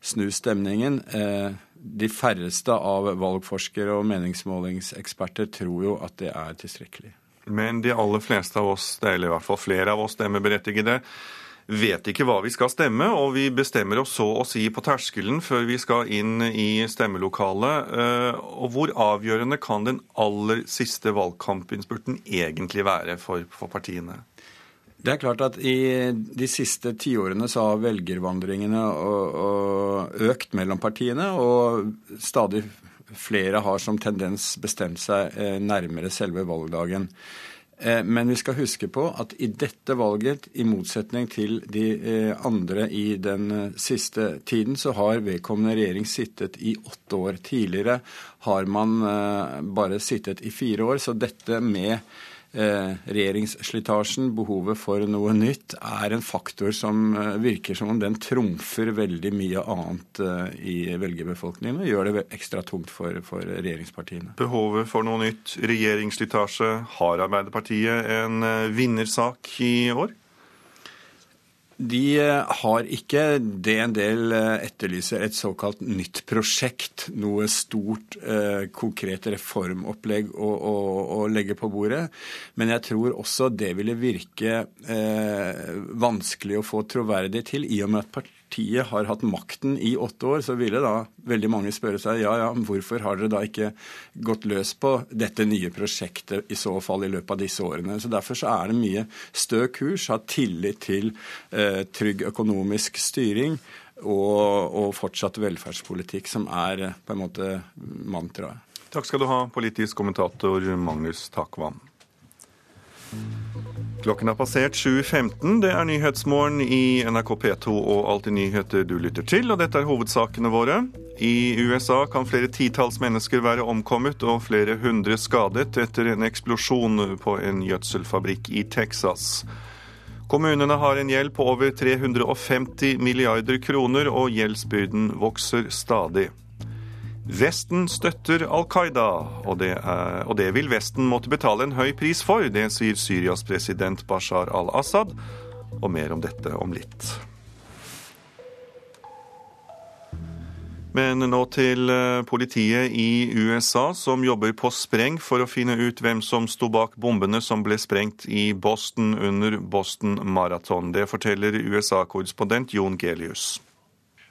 snu stemningen. Eh, de færreste av valgforskere og meningsmålingseksperter tror jo at det er tilstrekkelig. Men de aller fleste av oss, eller i hvert fall flere av oss stemmeberettigede, vet ikke hva vi skal stemme, og vi bestemmer oss så å si på terskelen før vi skal inn i stemmelokalet. Eh, og hvor avgjørende kan den aller siste valgkampinnspurten egentlig være for, for partiene? Det er klart at i de siste tiårene så har velgervandringene økt mellom partiene, og stadig flere har som tendens bestemt seg eh, nærmere selve valgdagen. Eh, men vi skal huske på at i dette valget, i motsetning til de eh, andre i den eh, siste tiden, så har vedkommende regjering sittet i åtte år. Tidligere har man bare sittet i fire år. Så dette med regjeringsslitasjen, behovet for noe nytt, er en faktor som eh, virker som om den trumfer veldig mye annet eh, i velgerbefolkningen og gjør det ekstra tungt for, for regjeringspartiene. Behovet for noe nytt, regjeringsslitasje. Har Arbeiderpartiet en vinnersak i år? De eh, har ikke det en del eh, etterlyser, et såkalt nytt prosjekt. Noe stort, eh, konkret reformopplegg å, å, å, legge på bordet. Men jeg tror også det ville virke eh, vanskelig å få troverdig til, i og med at partiet partiet har hatt makten i åtte år, så ville da veldig mange spørre seg ja, ja, hvorfor har dere da ikke gått løs på dette nye prosjektet i så fall i løpet av disse årene. Så Derfor så er det mye stø kurs, ha tillit til eh, trygg økonomisk styring og, og fortsatt velferdspolitikk, som er eh, på en måte mantraet. Takk skal du ha, politisk kommentator Magnus Takvam. Klokken har passert 7.15. Det er Nyhetsmorgen i NRK P2 og Alltid nyheter du lytter til, og dette er hovedsakene våre. I USA kan flere titalls mennesker være omkommet og flere hundre skadet etter en eksplosjon på en gjødselfabrikk i Texas. Kommunene har en gjeld på over 350 milliarder kroner, og gjeldsbyrden vokser stadig. Vesten støtter Al Qaida, og det, er, og det, vil Vesten måtte betale en høy pris for. Det sier Syrias president Bashar al-Assad. Og mer om dette om litt. Men nå til eh, politiet i USA, som jobber på spreng for å finne ut hvem som sto bak bombene som ble sprengt i Boston under Boston Marathon. Det forteller USA-korrespondent Jon Gelius.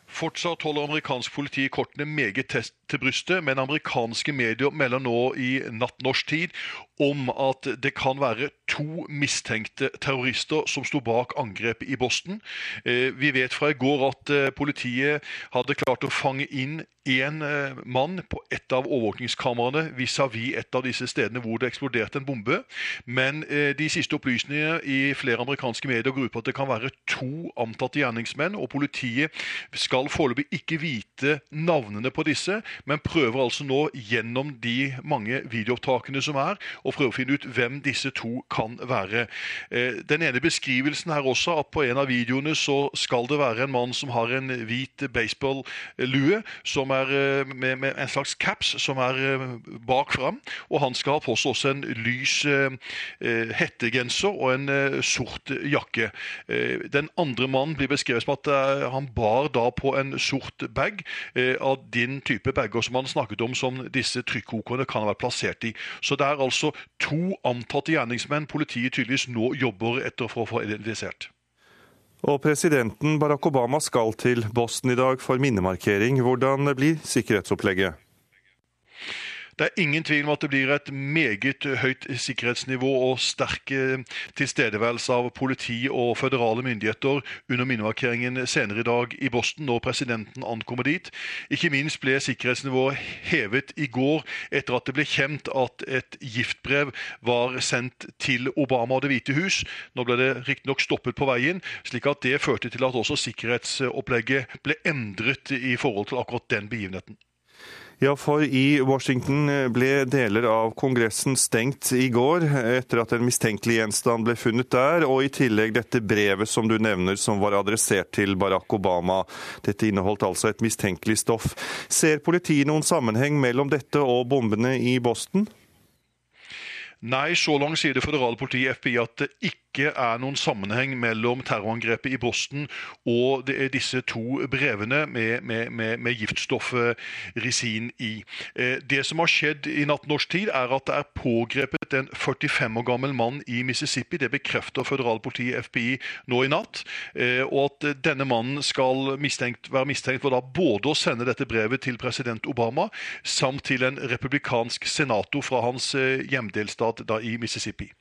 Fortsatt holder amerikansk politi kortene meget tett til brystet, men amerikanske medier melder nå i natt norsk tid om at det kan være to mistenkte terrorister som sto bak angrepet i Boston. Eh, vi vet fra i går at eh, politiet hadde klart å fange inn én eh, mann på et av overvåkningskameraene vis-à-vis et av disse stedene hvor det eksploderte en bombe. Men de siste opplysningene i flere amerikanske medier går ut på at det kan være to antatte gjerningsmenn, og politiet skal foreløpig ikke vite navnene på disse, men prøver altså nå gjennom de mange videoopptakene som er, å prøve å finne ut hvem disse to kan være. Eh, den ene beskrivelsen her også, at på en av videoene så skal det være en mann som har en hvit baseball-lue som er eh, med, med, en slags caps som er eh, bak fram, og han skal ha på seg også en lys hettegenser og en sort jakke. Den andre mannen blir beskrevet som at han bar da på en sort bag av din type bag bager som han snakket om, som disse trykkokerne kan ha vært plassert i. Så det er altså to antatte gjerningsmenn politiet tydeligvis nå jobber etter for å få identifisert. Og presidenten Barack Obama skal til Boston i dag for minnemarkering. Hvordan blir sikkerhetsopplegget? Det er ingen tvil om at det blir et meget høyt sikkerhetsnivå og sterk tilstedeværelse av politi og føderale myndigheter under minnemarkeringen senere i dag i Boston, når presidenten ankommer dit. Ikke minst ble sikkerhetsnivået hevet i går etter at det ble kjent at et giftbrev var sendt til Obama og Det hvite hus. Nå ble det riktignok stoppet på veien, slik at det førte til at også sikkerhetsopplegget ble endret i forhold til akkurat den begivenheten. Ja, for i Washington ble deler av Kongressen stengt i går etter at en mistenkelig gjenstand ble funnet der, og i tillegg dette brevet som du nevner som var adressert til Barack Obama. Dette inneholdt altså et mistenkelig stoff. Ser politiet noen sammenheng mellom dette og bombene i Boston? Nei, så langt sier det føderale politiet FBI at det ikke er noen sammenheng mellom terrorangrepet i Boston og disse to brevene med, med, med, med giftstoffet risin i. Eh, det som har skjedd i natt norsk tid, er at det er pågrepet en 45 år gammel mann i Mississippi. Det bekrefter føderalpolitiet FBI nå i natt. Eh, og at denne mannen skal mistenkt, være mistenkt for da både å sende dette brevet til president Obama samt til en republikansk senator fra hans eh, hjemdelstat i Mississippi.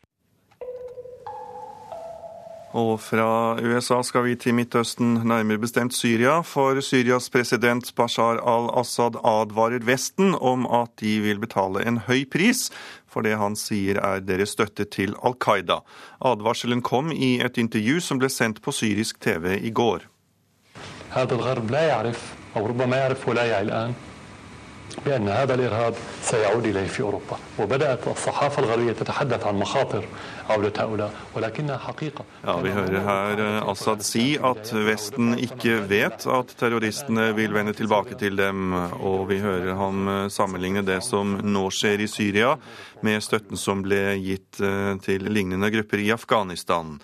Og fra USA skal vi til Midtøsten, nærmere bestemt Syria. For Syrias president Bashar al-Assad advarer Vesten om at de vil betale en høy pris for det han sier er deres støtte til Al Qaida. Advarselen kom i et intervju som ble sendt på syrisk TV i går. بأن هذا الإرهاب سيعود إليه في أوروبا وبدأت الصحافة الغربية تتحدث عن مخاطر ja, Vi hører her eh, Assad si at Vesten ikke vet at terroristene vil vende tilbake til dem, og vi hører ham eh, sammenligne det som nå skjer i Syria, med støtten som ble gitt eh, til lignende grupper i Afghanistan.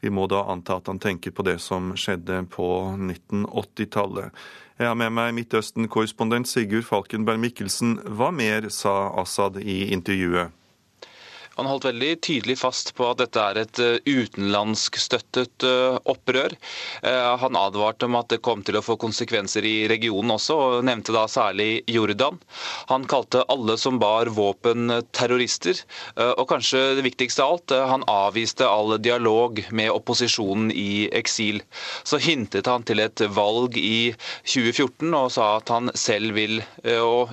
Vi må da anta at han tenker på det som skjedde på 1980-tallet. Jeg har med meg Midtøsten-korrespondent Sigurd Falkenberg Mikkelsen. Hva mer sa Assad i intervjuet? Han holdt veldig tydelig fast på at dette er et eh, utenlandskstøttet eh, opprør. Eh, han advarte om at det kom til å få konsekvenser i regionen også, og nevnte da særlig Jordan. Han kalte alle som bar våpen terrorister, og kanskje det viktigste av alt, han avviste all dialog med opposisjonen i eksil. Så hintet han til et valg i 2014 og sa at han selv vil Eh,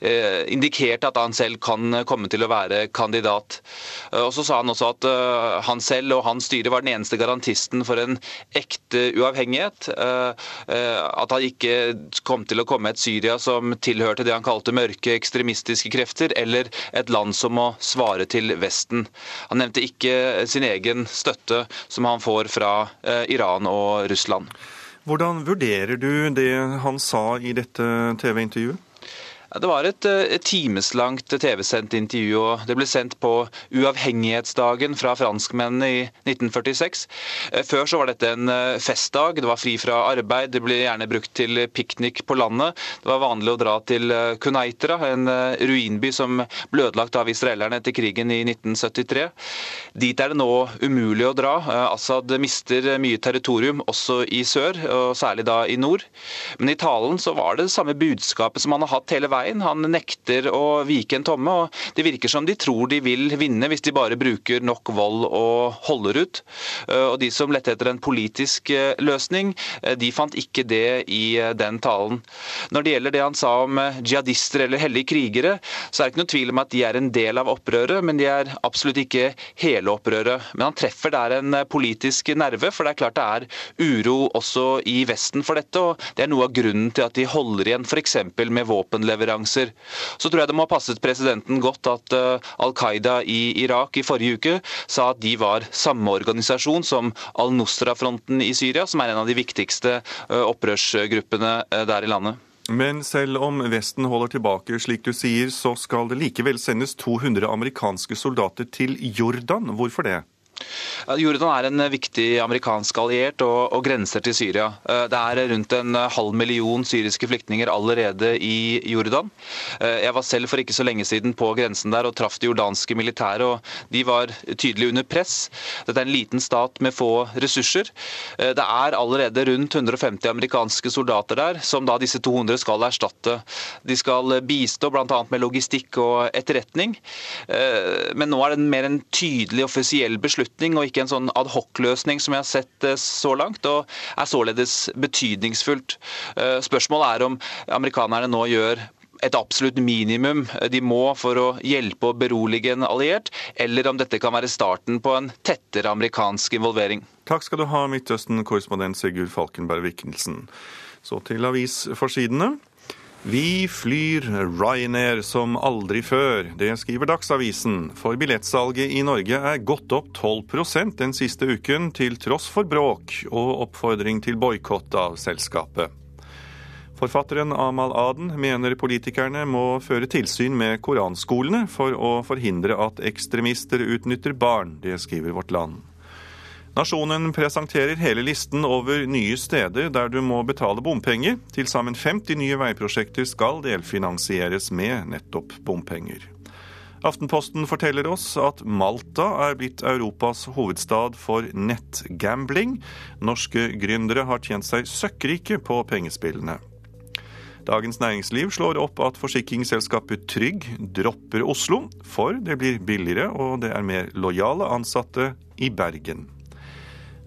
indikerte at han selv kan komme til å være kandidat. Eh, og Så sa han også at eh, han selv og hans styre var den eneste garantisten for en ekte uavhengighet. At han ikke kom til å komme et Syria som tilhørte det han kalte mørke ekstremistiske krefter, eller et land som må svare til Vesten. Han nevnte ikke sin egen støtte som han får fra Iran og Russland. Hvordan vurderer du det han sa i dette TV-intervjuet? Det var et, eh, et timeslangt TV-sendt intervju. og Det ble sendt på uavhengighetsdagen fra franskmennene i 1946. Eh, før så var dette en eh, festdag. Det var fri fra arbeid. Det ble gjerne brukt til piknik på landet. Det var vanlig å dra til Kunaitra, en ruinby som ble ødelagt av israelerne etter krigen i 1973. Dit er det nå umulig å dra. Assad mister mye territorium, også i sør, og særlig da i nord. Men i talen så var det det samme budskapet som han har hatt hele veien veien. Han nekter å vike en tomme. og Det virker som de tror de vil vinne hvis de bare bruker nok vold og holder ut. Eh, og De som lette etter en politisk eh, løsning, eh, de fant ikke det i den talen. Når det gjelder det han sa om jihadister eller hellige krigere, så er det ikke noe tvil om at de er en del av opprøret, men de er absolutt ikke hele opprøret. Men han treffer der en politisk nerve, for det er klart det er uro også i Vesten for dette. og Det er noe av grunnen til at de holder igjen f.eks. med våpenleveranser leveranser. Så tror jeg det må ha passet presidenten godt at uh, Al Qaida i Irak i forrige uke sa at de var samme organisasjon som Al-Nusra-fronten i Syria, som er en av de viktigste uh, opprørsgruppene uh, der i landet. Men selv om Vesten holder tilbake, slik du sier, så skal det likevel sendes 200 amerikanske soldater til Jordan. Hvorfor det? Jordan er en viktig amerikansk alliert og, og, grenser til Syria. Eh, det er rundt en halv million syriske flyktninger allerede i Jordan. Eh, jeg var selv for ikke så lenge siden på grensen der og traff det jordanske militæret, og de var tydelig under press. Dette er en liten stat med få ressurser. Eh, det er allerede rundt 150 amerikanske soldater der, som da disse 200 skal erstatte. De skal bistå bl.a. med logistikk og etterretning, men nå er det mer en tydelig offisiell beslutning beslutning, og ikke en sånn adhoc-løsning som jeg har sett eh, så langt, og er således betydningsfullt. Eh, spørsmålet er om amerikanerne nå gjør et absolutt minimum de må for å hjelpe og berolige en alliert, eller om dette kan være starten på en tettere amerikansk involvering. Takk skal du ha, Midtøsten-korrespondent Sigurd Falkenberg Viknelsen. Så til avisforsidene. Vi flyr Ryanair som aldri før. Det skriver Dagsavisen. For billettsalget i Norge er gått opp 12% den siste uken, til tross for bråk og oppfordring til boikott av selskapet. Forfatteren Amal Aden mener politikerne må føre tilsyn med koranskolene for å forhindre at ekstremister utnytter barn. Det skriver Vårt Land. Nasjonen presenterer hele listen over nye steder der du må betale bompenger. Til sammen 50 nye veiprosjekter skal delfinansieres med nettopp bompenger. Aftenposten forteller oss at Malta er blitt Europas hovedstad for nettgambling. Norske gründere har tjent seg søkkrike på pengespillene. Dagens Næringsliv slår opp at forsikringsselskapet Trygg dropper Oslo, for det blir billigere og det er mer lojale ansatte i Bergen.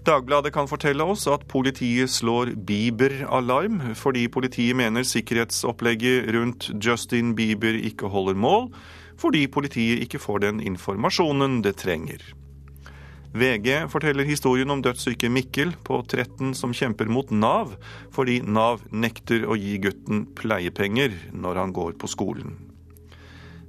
Dagbladet kan fortelle oss at politiet slår Bieber-alarm fordi politiet mener sikkerhetsopplegget rundt Justin Bieber ikke holder mål, fordi politiet ikke får den informasjonen det trenger. VG forteller historien om dødssyke Mikkel på 13 som kjemper mot Nav, fordi Nav nekter å gi gutten pleiepenger når han går på skolen.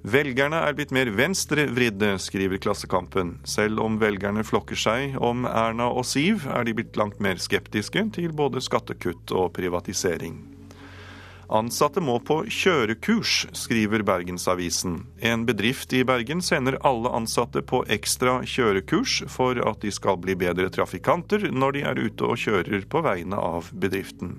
Velgerne er blitt mer venstrevridde, skriver Klassekampen. Selv om velgerne flokker seg om Erna og Siv, er de blitt langt mer skeptiske til både skattekutt og privatisering. Ansatte må på kjørekurs, skriver Bergensavisen. En bedrift i Bergen sender alle ansatte på ekstra kjørekurs for at de skal bli bedre trafikanter når de er ute og kjører på vegne av bedriften.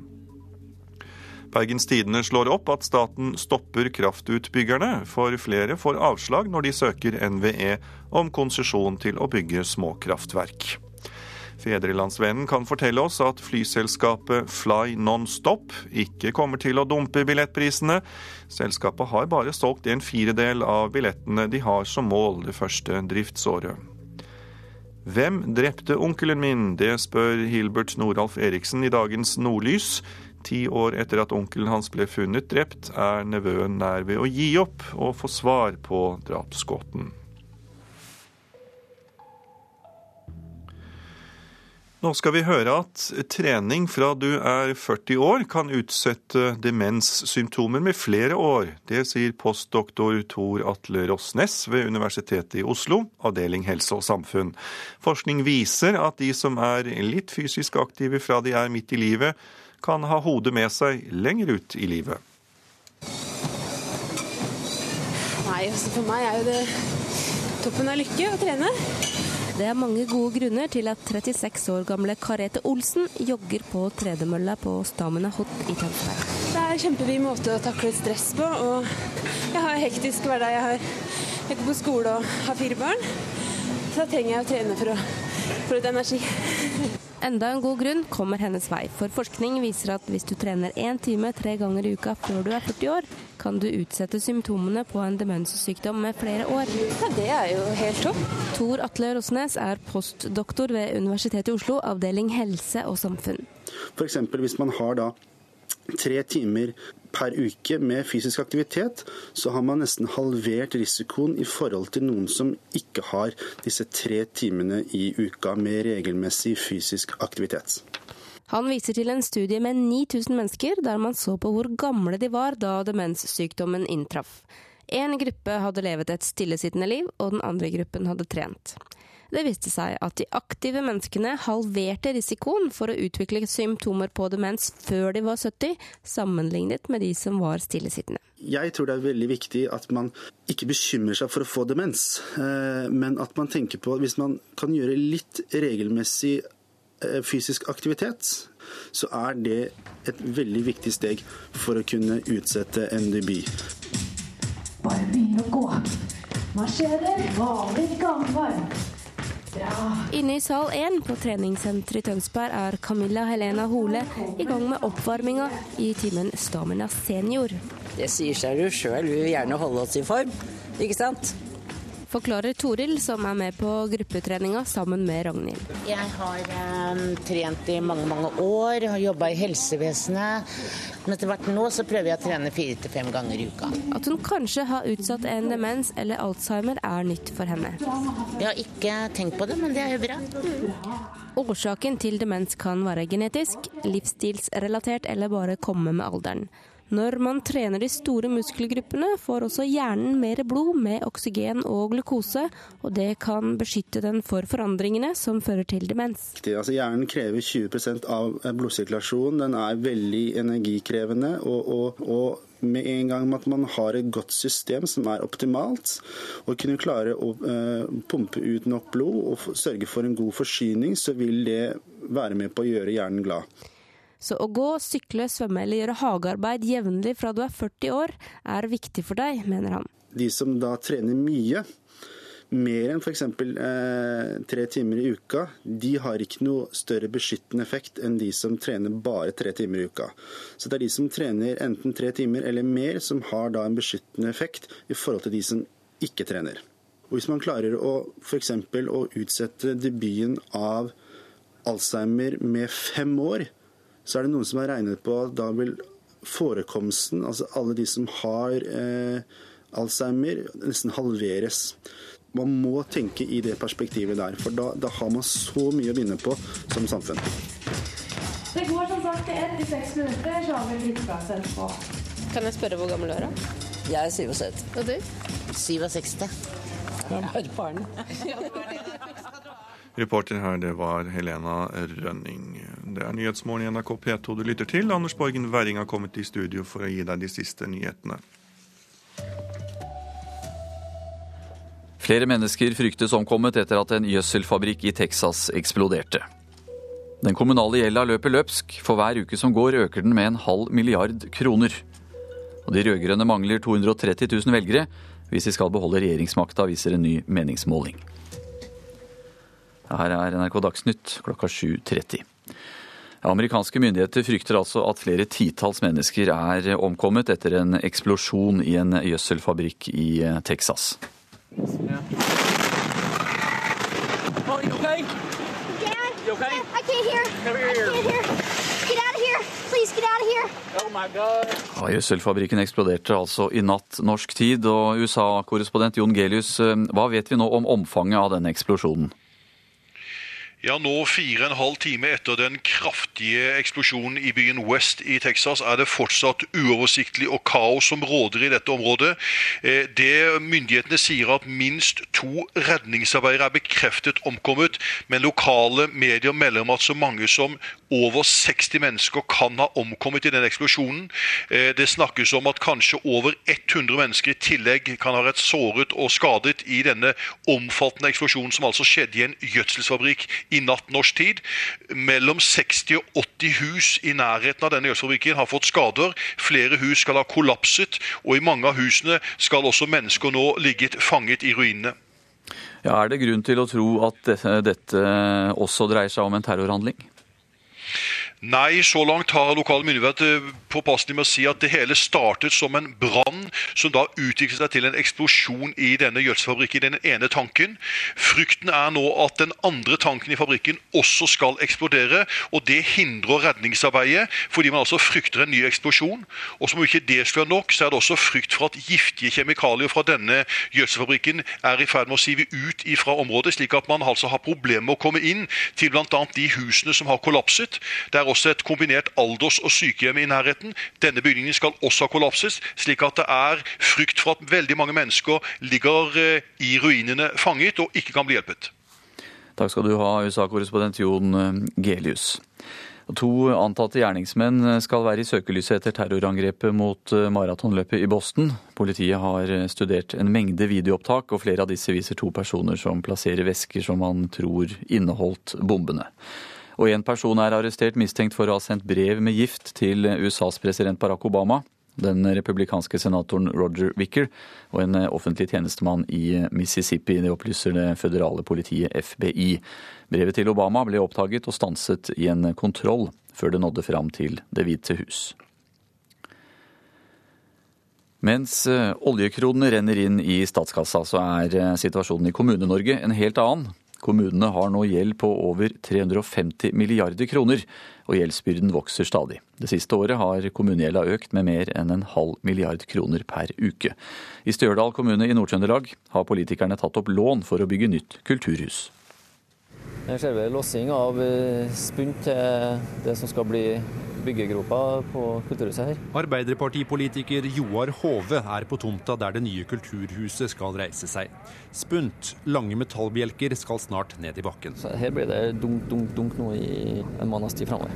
Bergens Tidende slår opp at staten stopper kraftutbyggerne, for flere får avslag når de søker NVE om konsesjon til å bygge småkraftverk. Fedrelandsvennen kan fortelle oss at flyselskapet Fly Nonstop ikke kommer til å dumpe billettprisene. Selskapet har bare solgt en firedel av billettene de har som mål det første driftsåret. Hvem drepte onkelen min? Det spør Hilbert Noralf Eriksen i dagens Nordlys. Ti år etter at onkelen hans ble funnet drept, er nevøen nær ved å gi opp og få svar på drapsgåten. Nå skal vi høre at trening fra du er 40 år kan utsette demenssymptomer med flere år. Det sier postdoktor Tor Atle Rossnes ved Universitetet i Oslo, avdeling helse og samfunn. Forskning viser at de som er litt fysisk aktive fra de er midt i livet, kan ha hodet med seg lenger ut i livet. Nei, altså for meg er jo det toppen av lykke å trene. Det er mange gode grunner til at 36 år gamle Karete Olsen jogger på tredemølla på Stamina Hot i Tønsberg. Det er en kjempefin måte å takle stress på. og Jeg har en hektisk hverdag. Jeg, har, jeg går på skole og har fire barn. Så da trenger jeg å trene for å få litt energi. Enda en god grunn kommer hennes vei, for forskning viser at hvis du trener én time tre ganger i uka før du er 40 år, kan du utsette symptomene på en demenssykdom med flere år. Ja, Det er jo helt topp. Tor Atle Rosnes er postdoktor ved Universitetet i Oslo, avdeling helse og samfunn. F.eks. hvis man har da tre timer per uke med fysisk aktivitet, så har man nesten halvert risikoen i forhold til noen som ikke har disse tre timene i uka med regelmessig fysisk aktivitet. Han viser til en studie med 9000 mennesker, der man så på hvor gamle de var da demenssykdommen inntraff. En gruppe hadde levet et stillesittende liv, og den andre gruppen hadde trent. Det viste seg at de aktive menneskene halverte risikoen for å utvikle symptomer på demens før de var 70, sammenlignet med de som var stillesittende. Jeg tror det er veldig viktig at man ikke bekymrer seg for å få demens, eh, men at man tenker på at hvis man kan gjøre litt regelmessig eh, fysisk aktivitet, så er det et veldig viktig steg for å kunne utsette en debut. Bare begynn å gå. Marsjerer, vanlig gangvarm. Inne i sal 1 på treningssenteret i Tønsberg er Camilla Helena Hole i gang med oppvarminga i timen Stamina senior. Det sier seg jo sjøl, vi vil gjerne holde oss i form, ikke sant? Forklarer Toril, som er med på gruppetreninga sammen med Ragnhild. Jeg har eh, trent i mange mange år, har jobba i helsevesenet. Men etter hvert nå så prøver jeg å trene fire til fem ganger i uka. At hun kanskje har utsatt en demens eller alzheimer er nytt for henne. Jeg har ikke tenkt på det, men det er jo bra. Årsaken til demens kan være genetisk, livsstilsrelatert eller bare komme med alderen. Når man trener de store muskelgruppene, får også hjernen mer blod med oksygen og glukose, og det kan beskytte den for forandringene som fører til demens. Altså, hjernen krever 20% av blodsirkulasjonen. Den er veldig energikrevende. og, og, og med en gang at man har et godt system som er optimalt, og kunne klare å eh, pumpe ut nok blod og sørge for en god forsyning, så vil det være med på å gjøre hjernen glad. Så å gå, sykle, svømme eller gjøre hagearbeid jevnlig fra du er 40 år, er viktig for deg, mener han. De som da trener mye, mer enn f.eks. Eh, tre timer i uka, de har ikke noe større beskyttende effekt enn de som trener bare tre timer i uka. Så det er de som trener enten tre timer eller mer, som har da en beskyttende effekt i forhold til de som ikke trener. Og Hvis man klarer å f.eks. å utsette debuten av Alzheimer med fem år, så er det noen som har regnet på at da vil forekomsten, altså alle de som har eh, Alzheimer, nesten halveres. Man må tenke i det perspektivet der, for da, da har man så mye å vinne på som samfunn. Det går som sagt i 1-6 minutter, så har vi lykkepause etterpå. Kan jeg spørre hvor gammel du er? da? Jeg er 67. Og du? 67. Jeg er bare barn. (laughs) Reporter her, det var Helena Rønning. Det er Nyhetsmorgen i NRK P2 du lytter til. Anders Borgen Werring har kommet i studio for å gi deg de siste nyhetene. Flere mennesker fryktes omkommet etter at en gjødselfabrikk i Texas eksploderte. Den kommunale gjelda løper løpsk. For hver uke som går, øker den med en halv milliard kroner. Og de rød-grønne mangler 230 000 velgere hvis de skal beholde regjeringsmakta, viser en ny meningsmåling. Her er NRK Dagsnytt klokka 7.30. Amerikanske myndigheter frykter altså at flere titalls mennesker er omkommet etter en eksplosjon i en gjødselfabrikk i Texas. Ja, Gjødselfabrikken eksploderte altså i natt norsk tid. Og USA-korrespondent Jon Gelius, hva vet vi nå om omfanget av denne eksplosjonen? Ja, nå fire og en halv time etter den kraftige eksplosjonen i byen West i Texas, er det fortsatt uoversiktlig og kaos som råder i dette området. Det Myndighetene sier at minst to redningsarbeidere er bekreftet omkommet, men lokale medier melder om at så mange som over 60 mennesker kan ha omkommet i den eksplosjonen. Det snakkes om at kanskje over 100 mennesker i tillegg kan ha vært såret og skadet i denne omfattende eksplosjonen som altså skjedde i en gjødselsfabrikk i natt norsk tid. Mellom 60 og 80 hus i nærheten av denne gjødselfabrikken har fått skader. Flere hus skal ha kollapset, og i mange av husene skal også mennesker nå ligget fanget i ruinene. Ja, er det grunn til å tro at dette også dreier seg om en terrorhandling? Nei, så langt har lokale myndigheter påpasselig med å si at det hele startet som en brann, som da utviklet seg til en eksplosjon i denne gjødselfabrikken, den ene tanken. Frykten er nå at den andre tanken i fabrikken også skal eksplodere, og det hindrer redningsarbeidet, fordi man altså frykter en ny eksplosjon. Og som om ikke det skulle være nok, så er det også frykt for at giftige kjemikalier fra denne gjødselfabrikken er i ferd med å sive ut fra området, slik at man altså har problemer med å komme inn til bl.a. de husene som har kollapset. Det er også et kombinert alders- og sykehjem i nærheten. Denne bygningen skal også kollapses, slik at det er frykt for at veldig mange mennesker ligger i ruinene fanget og ikke kan bli hjulpet. Takk skal du ha, USA-korrespondent Jon Gelius. To antatte gjerningsmenn skal være i søkelyset etter terrorangrepet mot maratonløpet i Boston. Politiet har studert en mengde videoopptak, og flere av disse viser to personer som plasserer vesker som man tror inneholdt bombene. Og en person er arrestert mistenkt for å ha sendt brev med gift til USAs president Barack Obama, den republikanske senatoren Roger Wicker og en offentlig tjenestemann i Mississippi. Det opplyser det føderale politiet FBI. Brevet til Obama ble oppdaget og stanset i en kontroll før det nådde fram til Det hvite hus. Mens oljekronene renner inn i statskassa, så er situasjonen i Kommune-Norge en helt annen. Kommunene har nå gjeld på over 350 milliarder kroner, og gjeldsbyrden vokser stadig. Det siste året har kommunegjelda økt med mer enn en halv milliard kroner per uke. I Stjørdal kommune i Nord-Trøndelag har politikerne tatt opp lån for å bygge nytt kulturhus. Her ser vi lossing av spunt til det som skal bli byggegropa på Kulturhuset her. Arbeiderpartipolitiker Joar Hove er på tomta der det nye kulturhuset skal reise seg. Spunt, lange metallbjelker skal snart ned i bakken. Så her blir det dunk, dunk, dunk nå i en måneds tid framover.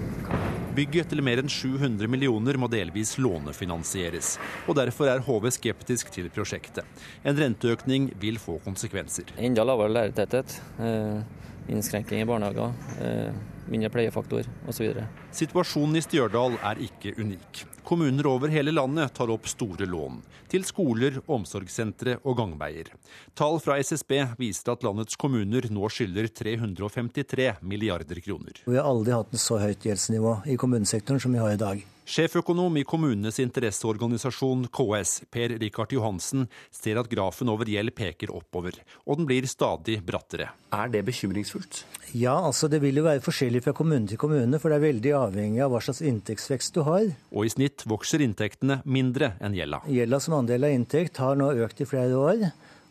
Bygget til mer enn 700 millioner må delvis lånefinansieres, og derfor er HV skeptisk til prosjektet. En renteøkning vil få konsekvenser. Enda lavere lærertetthet, eh, innskrenking i barnehager, eh, mindre pleiefaktor osv. Situasjonen i Stjørdal er ikke unik. Kommuner over hele landet tar opp store lån. Til skoler, omsorgssentre og gangveier. Tall fra SSB viser at landets kommuner nå skylder 353 milliarder kroner. Vi har aldri hatt en så høyt gjeldsnivå i kommunesektoren som vi har i dag. Sjeføkonom i kommunenes interesseorganisasjon KS, Per Rikard Johansen, ser at grafen over gjeld peker oppover, og den blir stadig brattere. Er det bekymringsfullt? Ja, altså det vil jo være forskjellig fra kommune til kommune, for det er veldig avhengig av hva slags inntektsvekst du har. Og i snitt vokser inntektene mindre enn gjelda. Gjelda som andel av inntekt har nå økt i flere år,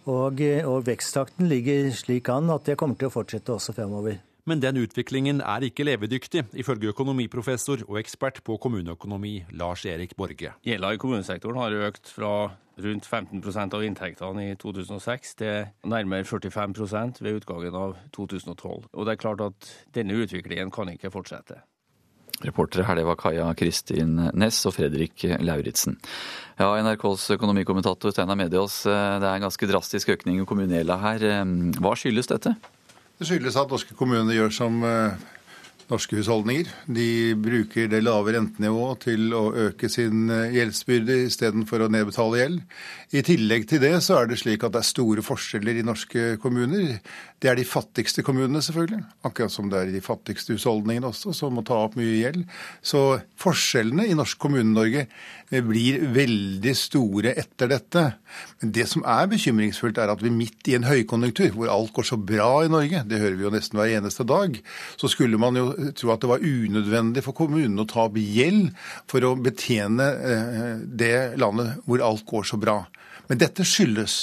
og, og veksttakten ligger slik an at det kommer til å fortsette også fremover. Men den utviklingen er ikke levedyktig, ifølge økonomiprofessor og ekspert på kommuneøkonomi Lars Erik Borge. Gjelda i kommunesektoren har økt fra rundt 15% av inntektene i 2006 til nærmere 45% ved utgangen av 2012. Og det er klart at denne utviklingen kan ikke fortsette. Reportere her det var Kaja Kristin Næss og Fredrik Lauritzen. Ja, NRKs økonomikommentator Steinar Mediås, det er en ganske drastisk økning i kommunegjelda her. Hva skyldes dette? Det skyldes at norske kommuner gjør som norske husholdninger. De bruker det lave rentenivået til å øke sin gjeldsbyrde istedenfor å nedbetale gjeld. I tillegg til det så er det slik at det er store forskjeller i norske kommuner. Det er de fattigste kommunene, selvfølgelig. Akkurat som det er de fattigste husholdningene også, som må ta opp mye gjeld. Så forskjellene i norsk Kommune-Norge blir veldig store etter dette. Men det som er bekymringsfullt, er at vi midt i en høykonjunktur, hvor alt går så bra i Norge, det hører vi jo nesten hver eneste dag, så skulle man jo tro at det var unødvendig for kommunene å ta opp gjeld for å betjene det landet hvor alt går så bra. Men dette skyldes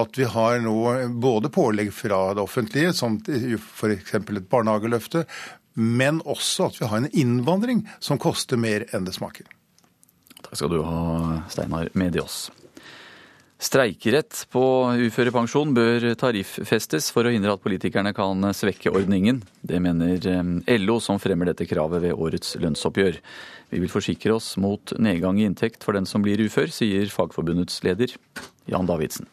at vi har nå både pålegg fra det offentlige, som f.eks. et barnehageløfte, men også at vi har en innvandring som koster mer enn det smaker. Takk skal du ha, Steinar Mediås. Streikerett på uførepensjon bør tariffestes for å hindre at politikerne kan svekke ordningen. Det mener LO, som fremmer dette kravet ved årets lønnsoppgjør. Vi vil forsikre oss mot nedgang i inntekt for den som blir ufør, sier Fagforbundets leder Jan Davidsen.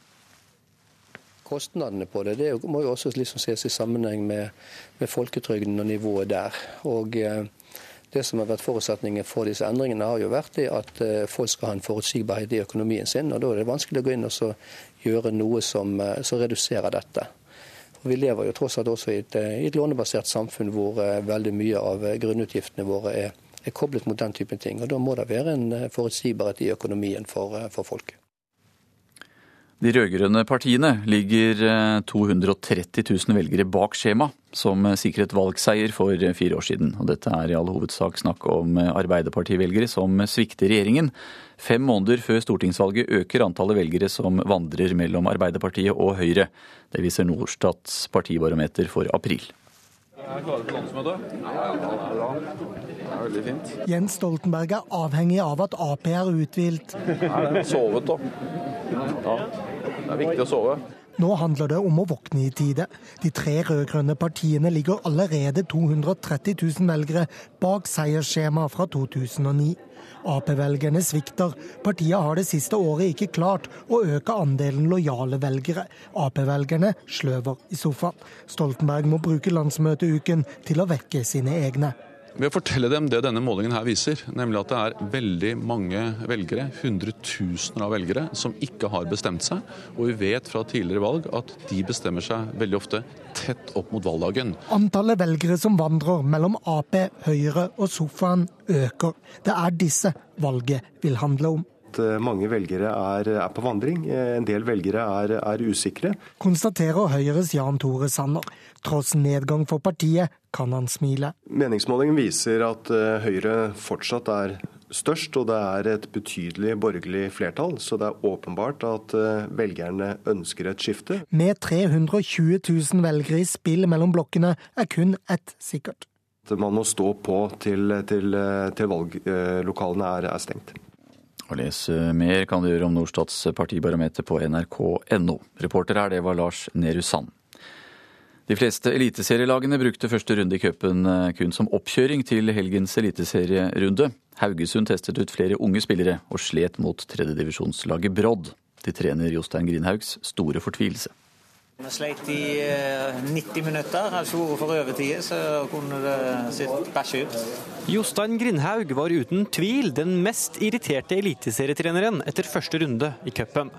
Kostnadene på det, det må jo også liksom ses i sammenheng med, med folketrygden og nivået der. Og det som har vært forutsetningen for disse endringene, har jo vært at folk skal ha en forutsigbarhet i økonomien sin. og Da er det vanskelig å gå inn og gjøre noe som, som reduserer dette. Og vi lever jo tross alt også i et, i et lånebasert samfunn hvor veldig mye av grunnutgiftene våre er, er, koblet mot den typen ting. og Da må det være en forutsigbarhet i økonomien for, for folk. De rød-grønne partiene ligger 230 000 velgere bak skjema, som sikret valgseier for fire år siden. Og dette er i all hovedsak snakk om Arbeiderpartivelgere som svikter regjeringen. Fem måneder før stortingsvalget øker antallet velgere som vandrer mellom Arbeiderpartiet og Høyre. Det viser Norstats partibarometer for april. Er klare for landsmøtet? Ja, det er er veldig fint. Jens Stoltenberg er avhengig av at Ap er uthvilt. Det er sovet, da. Ja, det er viktig å sove. Nå handler det om å våkne i tide. De tre rød-grønne partiene ligger allerede 230 000 velgere bak seiersskjemaet fra 2009. Ap-velgerne svikter. Partiet har det siste året ikke klart å øke andelen lojale velgere. Ap-velgerne sløver i sofaen. Stoltenberg må bruke landsmøteuken til å vekke sine egne. Ved å fortelle dem det denne målingen her viser, nemlig at det er veldig mange velgere, hundretusener av velgere, som ikke har bestemt seg. Og vi vet fra tidligere valg at de bestemmer seg veldig ofte tett opp mot valgdagen. Antallet velgere som vandrer mellom Ap, Høyre og sofaen øker. Det er disse valget vil handle om mange velgere er, er, på vandring. En del velgere er, er, usikre. Konstaterer Høyres Jan Tore Sanner. Tross nedgang for partiet kan han smile. Meningsmålingen viser at Høyre fortsatt er størst, og det er et betydelig borgerlig flertall. Så det er åpenbart at velgerne ønsker et skifte. Med 320 000 velgere i spill mellom blokkene er kun ett sikkert. Man må stå på til, til, til valglokalene er, er stengt. Å lese mer kan du gjøre om Norstats partibarometer på nrk.no. Reporter her, det var Lars Nehru Sand. De fleste eliteserielagene brukte første runde i cupen eh, kun som oppkjøring til helgens eliteserierunde. Haugesund testet ut flere unge spillere og slet mot tredjedivisjonslaget Brodd. De trener Jostein Grindhaugs store fortvilelse. Vi sleit i 90 eh, minutter. altså vært for overtid, så kunne det sett bæsje ut. Jostein Grindhaug var uten tvil den mest irriterte eliteserietreneren etter første runde i cupen.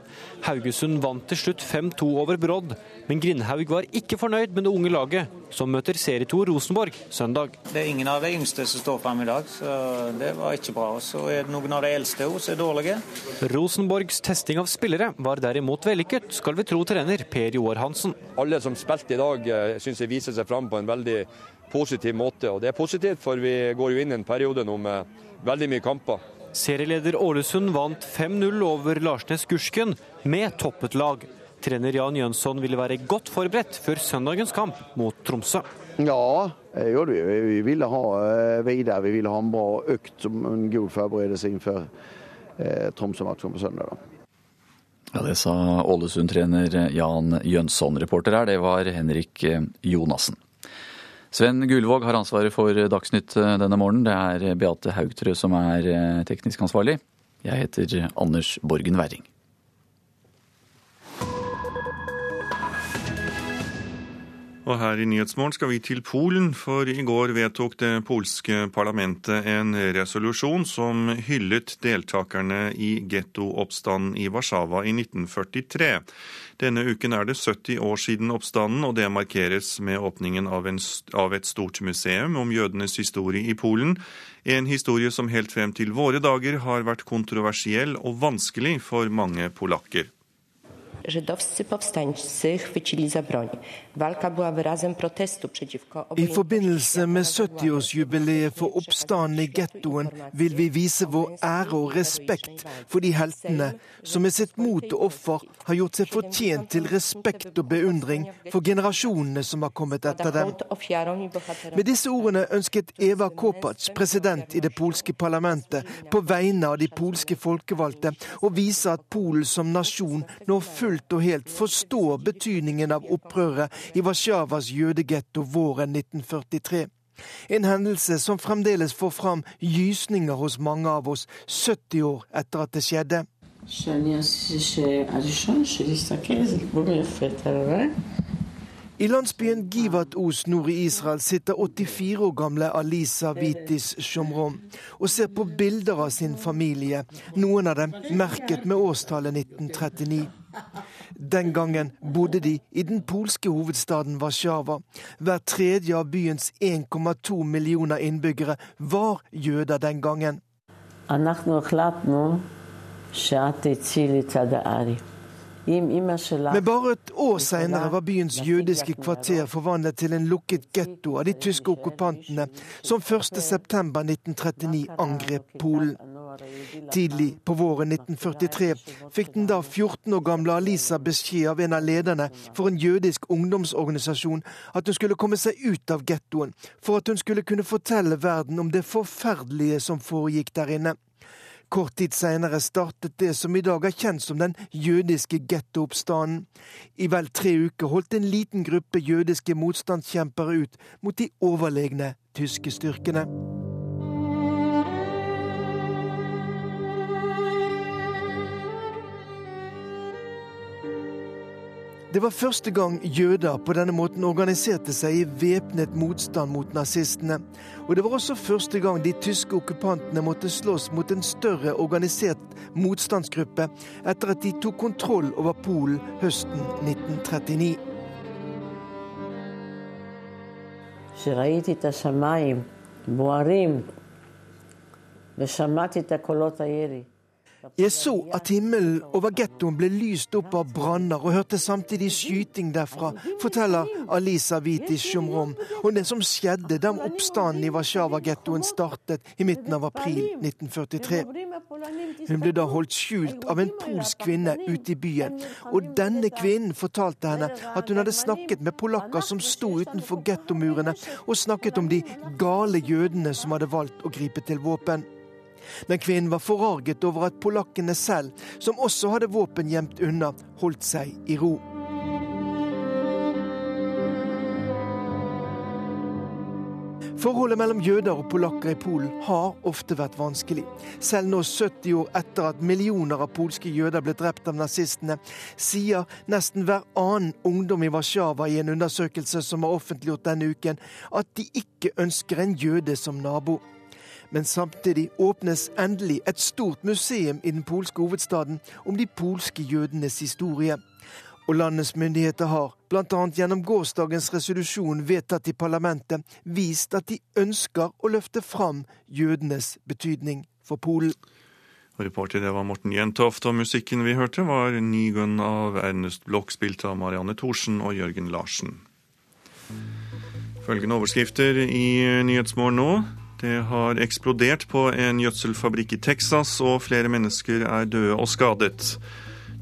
Haugesund vant til slutt 5-2 over Brodd, men Grindhaug var ikke fornøyd med det unge laget, som møter serieto Rosenborg søndag. Det er ingen av de yngste som står frem i dag, så det var ikke bra. Så er det noen av de eldste som er dårlige. Rosenborgs testing av spillere var derimot vellykket, skal vi tro trener Per Joar Hansen. Alle som spilte i dag, eh, syns jeg viser seg fram på en veldig positiv måte. Og det er positivt, for vi går jo inn i en periode nå med veldig mye kamper. Serieleder Ålesund vant 5-0 over Larsnes Gursken med toppet lag. Trener Jan Jønsson ville være godt forberedt før søndagens kamp mot Tromsø. Ja, det gjorde vi. Vi ville ha eh, videre. Vi ville ha en bra økt som en god forberedelse innenfor eh, Tromsø-matchen på søndag. Ja, Det sa Ålesund-trener Jan Jønsson. Reporter her, det var Henrik eh, Jonassen. Sven Gullvåg har ansvaret for Dagsnytt denne morgenen. Det er Beate Haugtrø som er teknisk ansvarlig. Jeg heter Anders Borgen Werring. Og her i Nyhetsmorgen skal vi til Polen, for i går vedtok det polske parlamentet en resolusjon som hyllet deltakerne i gettooppstanden i Warszawa i 1943. Denne uken er det 70 år siden oppstanden, og det markeres med åpningen av, en, av et stort museum om jødenes historie i Polen. En historie som helt frem til våre dager har vært kontroversiell og vanskelig for mange polakker. I forbindelse med 70-årsjubileet for oppstanden i gettoen vil vi vise vår ære og respekt for de heltene som med sitt mot og offer har gjort seg fortjent til respekt og beundring for generasjonene som har kommet etter dem. Med disse ordene ønsket Eva Kopacz, president i det polske parlamentet, på vegne av de polske folkevalgte å vise at Polen som nasjon når fullt fullt og helt forstår betydningen av opprøret i Warszawas jødegetto våren 1943. En hendelse som fremdeles får fram gysninger hos mange av oss 70 år etter at det skjedde. I landsbyen Givat Os nord i Israel sitter 84 år gamle Alisa Vitis Shomrom og ser på bilder av sin familie, noen av dem merket med årstallet 1939. Den gangen bodde de i den polske hovedstaden Warszawa. Hver tredje av byens 1,2 millioner innbyggere var jøder den gangen. Men bare et år senere var byens jødiske kvarter forvandlet til en lukket getto av de tyske okkupantene, som 1.9.1939 angrep Polen. Tidlig på våren 1943 fikk den da 14 år gamle Alisa beskjed av en av lederne for en jødisk ungdomsorganisasjon at hun skulle komme seg ut av gettoen, for at hun skulle kunne fortelle verden om det forferdelige som foregikk der inne. Kort tid seinere startet det som i dag er kjent som den jødiske gettooppstanden. I vel tre uker holdt en liten gruppe jødiske motstandskjempere ut mot de overlegne tyske styrkene. Det var første gang jøder på denne måten organiserte seg i væpnet motstand mot nazistene. Og det var også første gang de tyske okkupantene måtte slåss mot en større organisert motstandsgruppe etter at de tok kontroll over Polen høsten 1939. Jeg så at himmelen over gettoen ble lyst opp av branner, og hørte samtidig skyting derfra, forteller Alisa Vitis Sjomrom om det som skjedde da oppstanden i Warszawa-gettoen startet i midten av april 1943. Hun ble da holdt skjult av en polsk kvinne ute i byen, og denne kvinnen fortalte henne at hun hadde snakket med polakker som sto utenfor gettomurene, og snakket om de gale jødene som hadde valgt å gripe til våpen. Men kvinnen var forarget over at polakkene selv, som også hadde våpen gjemt unna, holdt seg i ro. Forholdet mellom jøder og polakker i Polen har ofte vært vanskelig. Selv nå, 70 år etter at millioner av polske jøder ble drept av nazistene, sier nesten hver annen ungdom i Warszawa i en undersøkelse som er offentliggjort denne uken, at de ikke ønsker en jøde som nabo. Men samtidig åpnes endelig et stort museum i den polske hovedstaden om de polske jødenes historie. Og landets myndigheter har, bl.a. gjennom gårsdagens resolusjon vedtatt i parlamentet, vist at de ønsker å løfte fram jødenes betydning for Polen. Reporter det var Morten Jentoft, og musikken vi hørte var Nygun av Ernest Bloch, spilt av Marianne Thorsen og Jørgen Larsen. Følgende overskrifter i Nyhetsmorgen nå. Det har eksplodert på en gjødselfabrikk i Texas, og flere mennesker er døde og skadet.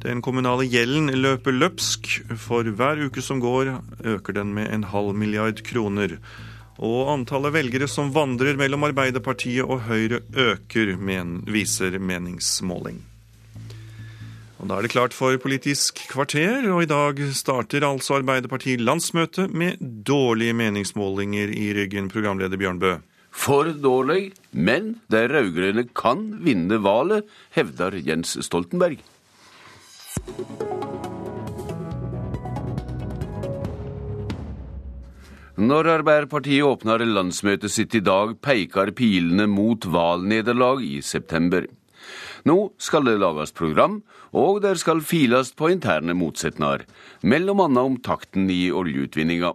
Den kommunale gjelden løper løpsk. For hver uke som går, øker den med en halv milliard kroner. Og antallet velgere som vandrer mellom Arbeiderpartiet og Høyre øker, men, viser meningsmåling. Og Da er det klart for Politisk kvarter, og i dag starter altså Arbeiderpartiet landsmøte med dårlige meningsmålinger i ryggen, programleder Bjørn Bø. For dårlig, men de rød-grønne kan vinne valget, hevder Jens Stoltenberg. Når Arbeiderpartiet åpner landsmøtet sitt i dag, peker pilene mot valgnederlag i september. Nå skal det lages program, og der skal files på interne motsetninger, mellom annet om takten i oljeutvinninga.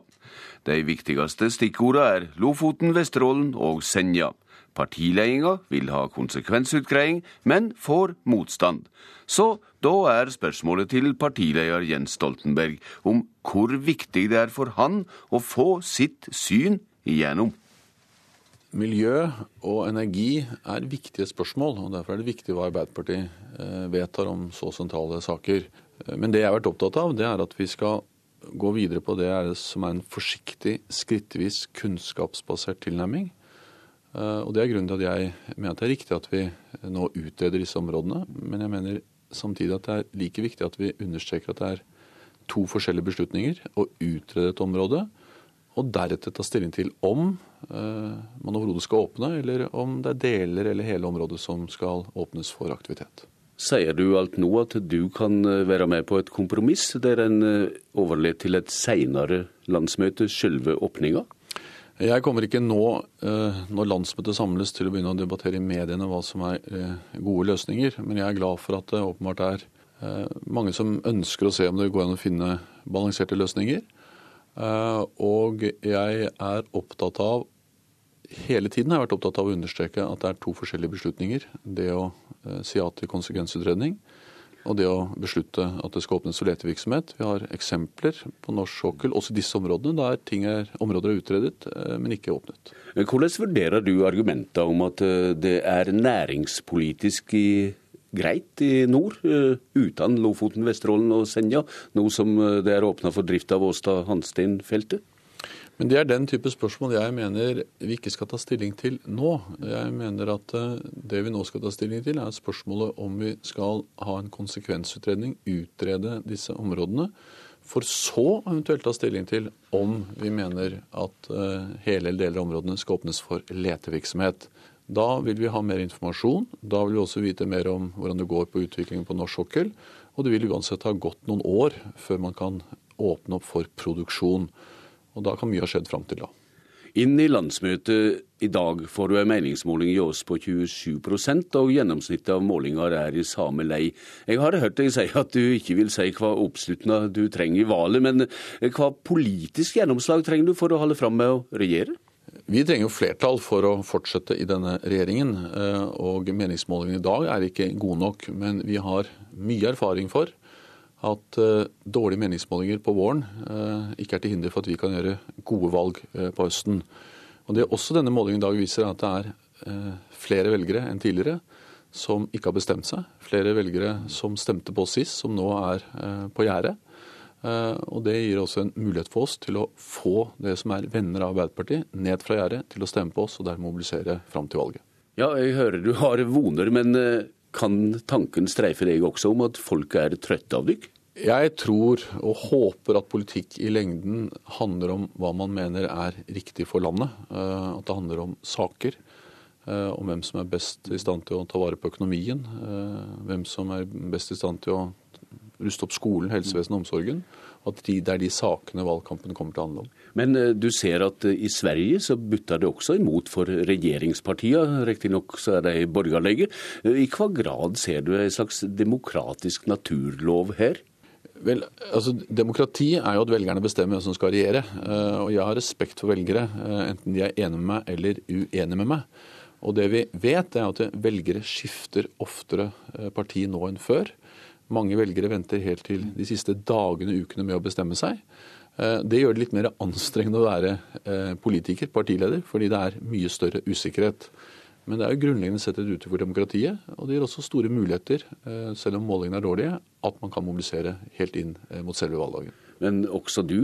De viktigste stikkordene er Lofoten, Vesterålen og Senja. Partiledelsen vil ha konsekvensutgreiing, men får motstand. Så da er spørsmålet til partileder Jens Stoltenberg om hvor viktig det er for han å få sitt syn igjennom. Miljø og energi er viktige spørsmål, og derfor er det viktig hva Arbeiderpartiet eh, vedtar om så sentrale saker. Men det jeg har vært opptatt av, det er at vi skal gå videre på det er som er en forsiktig, skrittvis, kunnskapsbasert tilnærming. Eh, og Det er grunnen til at jeg mener at det er riktig at vi nå utreder disse områdene. Men jeg mener samtidig at det er like viktig at vi understreker at det er to forskjellige beslutninger. Å utrede et område, og deretter ta stilling til om eh, man overhodet skal åpne, eller om det er deler eller hele området som skal åpnes for aktivitet. Sier du alt nå at du kan eh, være med på et kompromiss der en eh, overlater til et senere landsmøte selve åpninga? Jeg kommer ikke nå, eh, når landsmøtet samles, til å begynne å debattere i mediene hva som er gode løsninger. Men jeg er glad for at det åpenbart er mange som ønsker å se om det går an å finne balanserte løsninger. Og jeg er opptatt av hele tiden har jeg vært opptatt av å understreke at det er to forskjellige beslutninger. Det å eh, si ja til konsekvensutredning og det å beslutte at det skal åpnes for letevirksomhet. Vi har eksempler på norsk sokkel, også i disse områdene, der ting er, områder er utredet, eh, men ikke åpnet. Hvordan vurderer du argumenter om at eh, det er næringspolitisk greit i nord, uten Lofoten, Vesterålen og Senja, nå som det er åpna for drift av Åstad-Hanstein-feltet? Men det er den type spørsmål jeg mener vi ikke skal ta stilling til nå. Jeg mener at eh, det vi nå skal ta stilling til, er spørsmålet om vi skal ha en konsekvensutredning, utrede disse områdene, for så eventuelt ta stilling til om vi mener at eh, hele eller deler av områdene skal åpnes for letevirksomhet. Da vil vi ha mer informasjon. Da vil vi også vite mer om hvordan det går på utviklingen på norsk sokkel. Og det vil uansett ha gått noen år før man kan åpne opp for produksjon. Og da kan mye ha skjedd fram til da. Inn i landsmøtet i dag får du en meningsmåling i oss på 27% og gjennomsnittet av målinger er i samme lei. Jeg har hørt deg si at du ikke vil si hva oppslutning du trenger i valget, men hva politisk gjennomslag trenger du for å holde fram med å regjere? Vi trenger jo flertall for å fortsette i denne regjeringen. Eh, og meningsmålingene i dag er ikke gode nok. Men vi har mye erfaring for at eh, dårlige meningsmålinger på våren ikke er til hinder for at vi kan gjøre gode valg på høsten. Og Det også denne målingen i dag viser, er at det er flere velgere enn tidligere som ikke har bestemt seg. Flere velgere som stemte på sist, som nå er på gjerdet. Eh, og Det gir også en mulighet for oss til å få det som er venner av Arbeiderpartiet, ned fra gjerdet til å stemme på oss og dermed mobilisere fram til valget. Ja, jeg hører du har voner, men eh, kan tanken streife deg også om at folk er trøtte av dykk? Jeg tror og håper at politikk i lengden handler om hva man mener er riktig for landet. Eh, at det handler om saker. Om hvem som er best i stand til å ta vare på økonomien. Hvem som er best i stand til å ruste opp skolen, helsevesenet og omsorgen. At de, det er de sakene valgkampen kommer til å handle om. Men eh, du ser at eh, i Sverige så butter det også imot for regjeringspartiene. Riktignok så er de borgerlige. Eh, I hva grad ser du en slags demokratisk naturlov her? Vel, altså Demokrati er jo at velgerne bestemmer hvem som skal regjere. Og jeg har respekt for velgere, enten de er enige med meg eller uenige med meg. Og det vi vet, er at velgere skifter oftere parti nå enn før. Mange velgere venter helt til de siste dagene og ukene med å bestemme seg. Eh, det gjør det litt mer anstrengende å være eh, politiker, partileder, fordi det er mye større usikkerhet. Men det er jo grunnleggende sett et uttrykk for demokratiet, og det gir også store muligheter, eh, selv om målingene er dårlige, at man kan mobilisere helt inn mot selve valgdagen. Men også du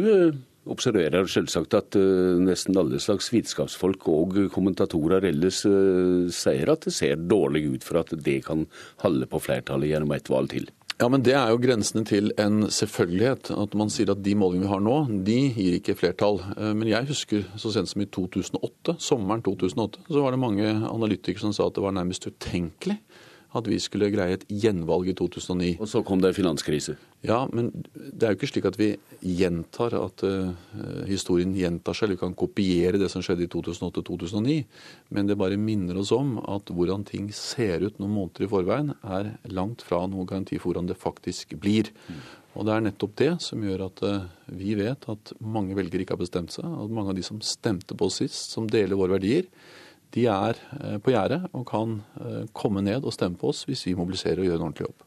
observerer selvsagt at nesten alle slags vitenskapsfolk og kommentatorer ellers sier at det ser dårlig ut for at det kan holde på flertallet gjennom et valg til. Ja, men Det er jo grensene til en selvfølgelighet. At man sier at de målingene vi har nå, de gir ikke flertall. Eh, men jeg husker så sent som i 2008, sommeren 2008, så var det mange analytikere som sa at det var nærmest utenkelig at vi skulle greie et gjenvalg i 2009. Og så kom det finanskrise. Ja, men det er jo ikke slik at vi gjentar at uh, historien gjentar seg, eller vi kan kopiere det som skjedde i 2008-2009. Men det bare minner oss om at hvordan ting ser ut noen måneder i forveien, er langt fra noen garanti for hvordan det faktisk blir. Og det er nettopp det som gjør at uh, vi vet at mange velgere ikke har bestemt seg. At mange av de som stemte på oss sist, som deler våre verdier, de er eh, på gjerdet og kan eh, komme ned og stemme på oss hvis vi mobiliserer og gjør en ordentlig jobb.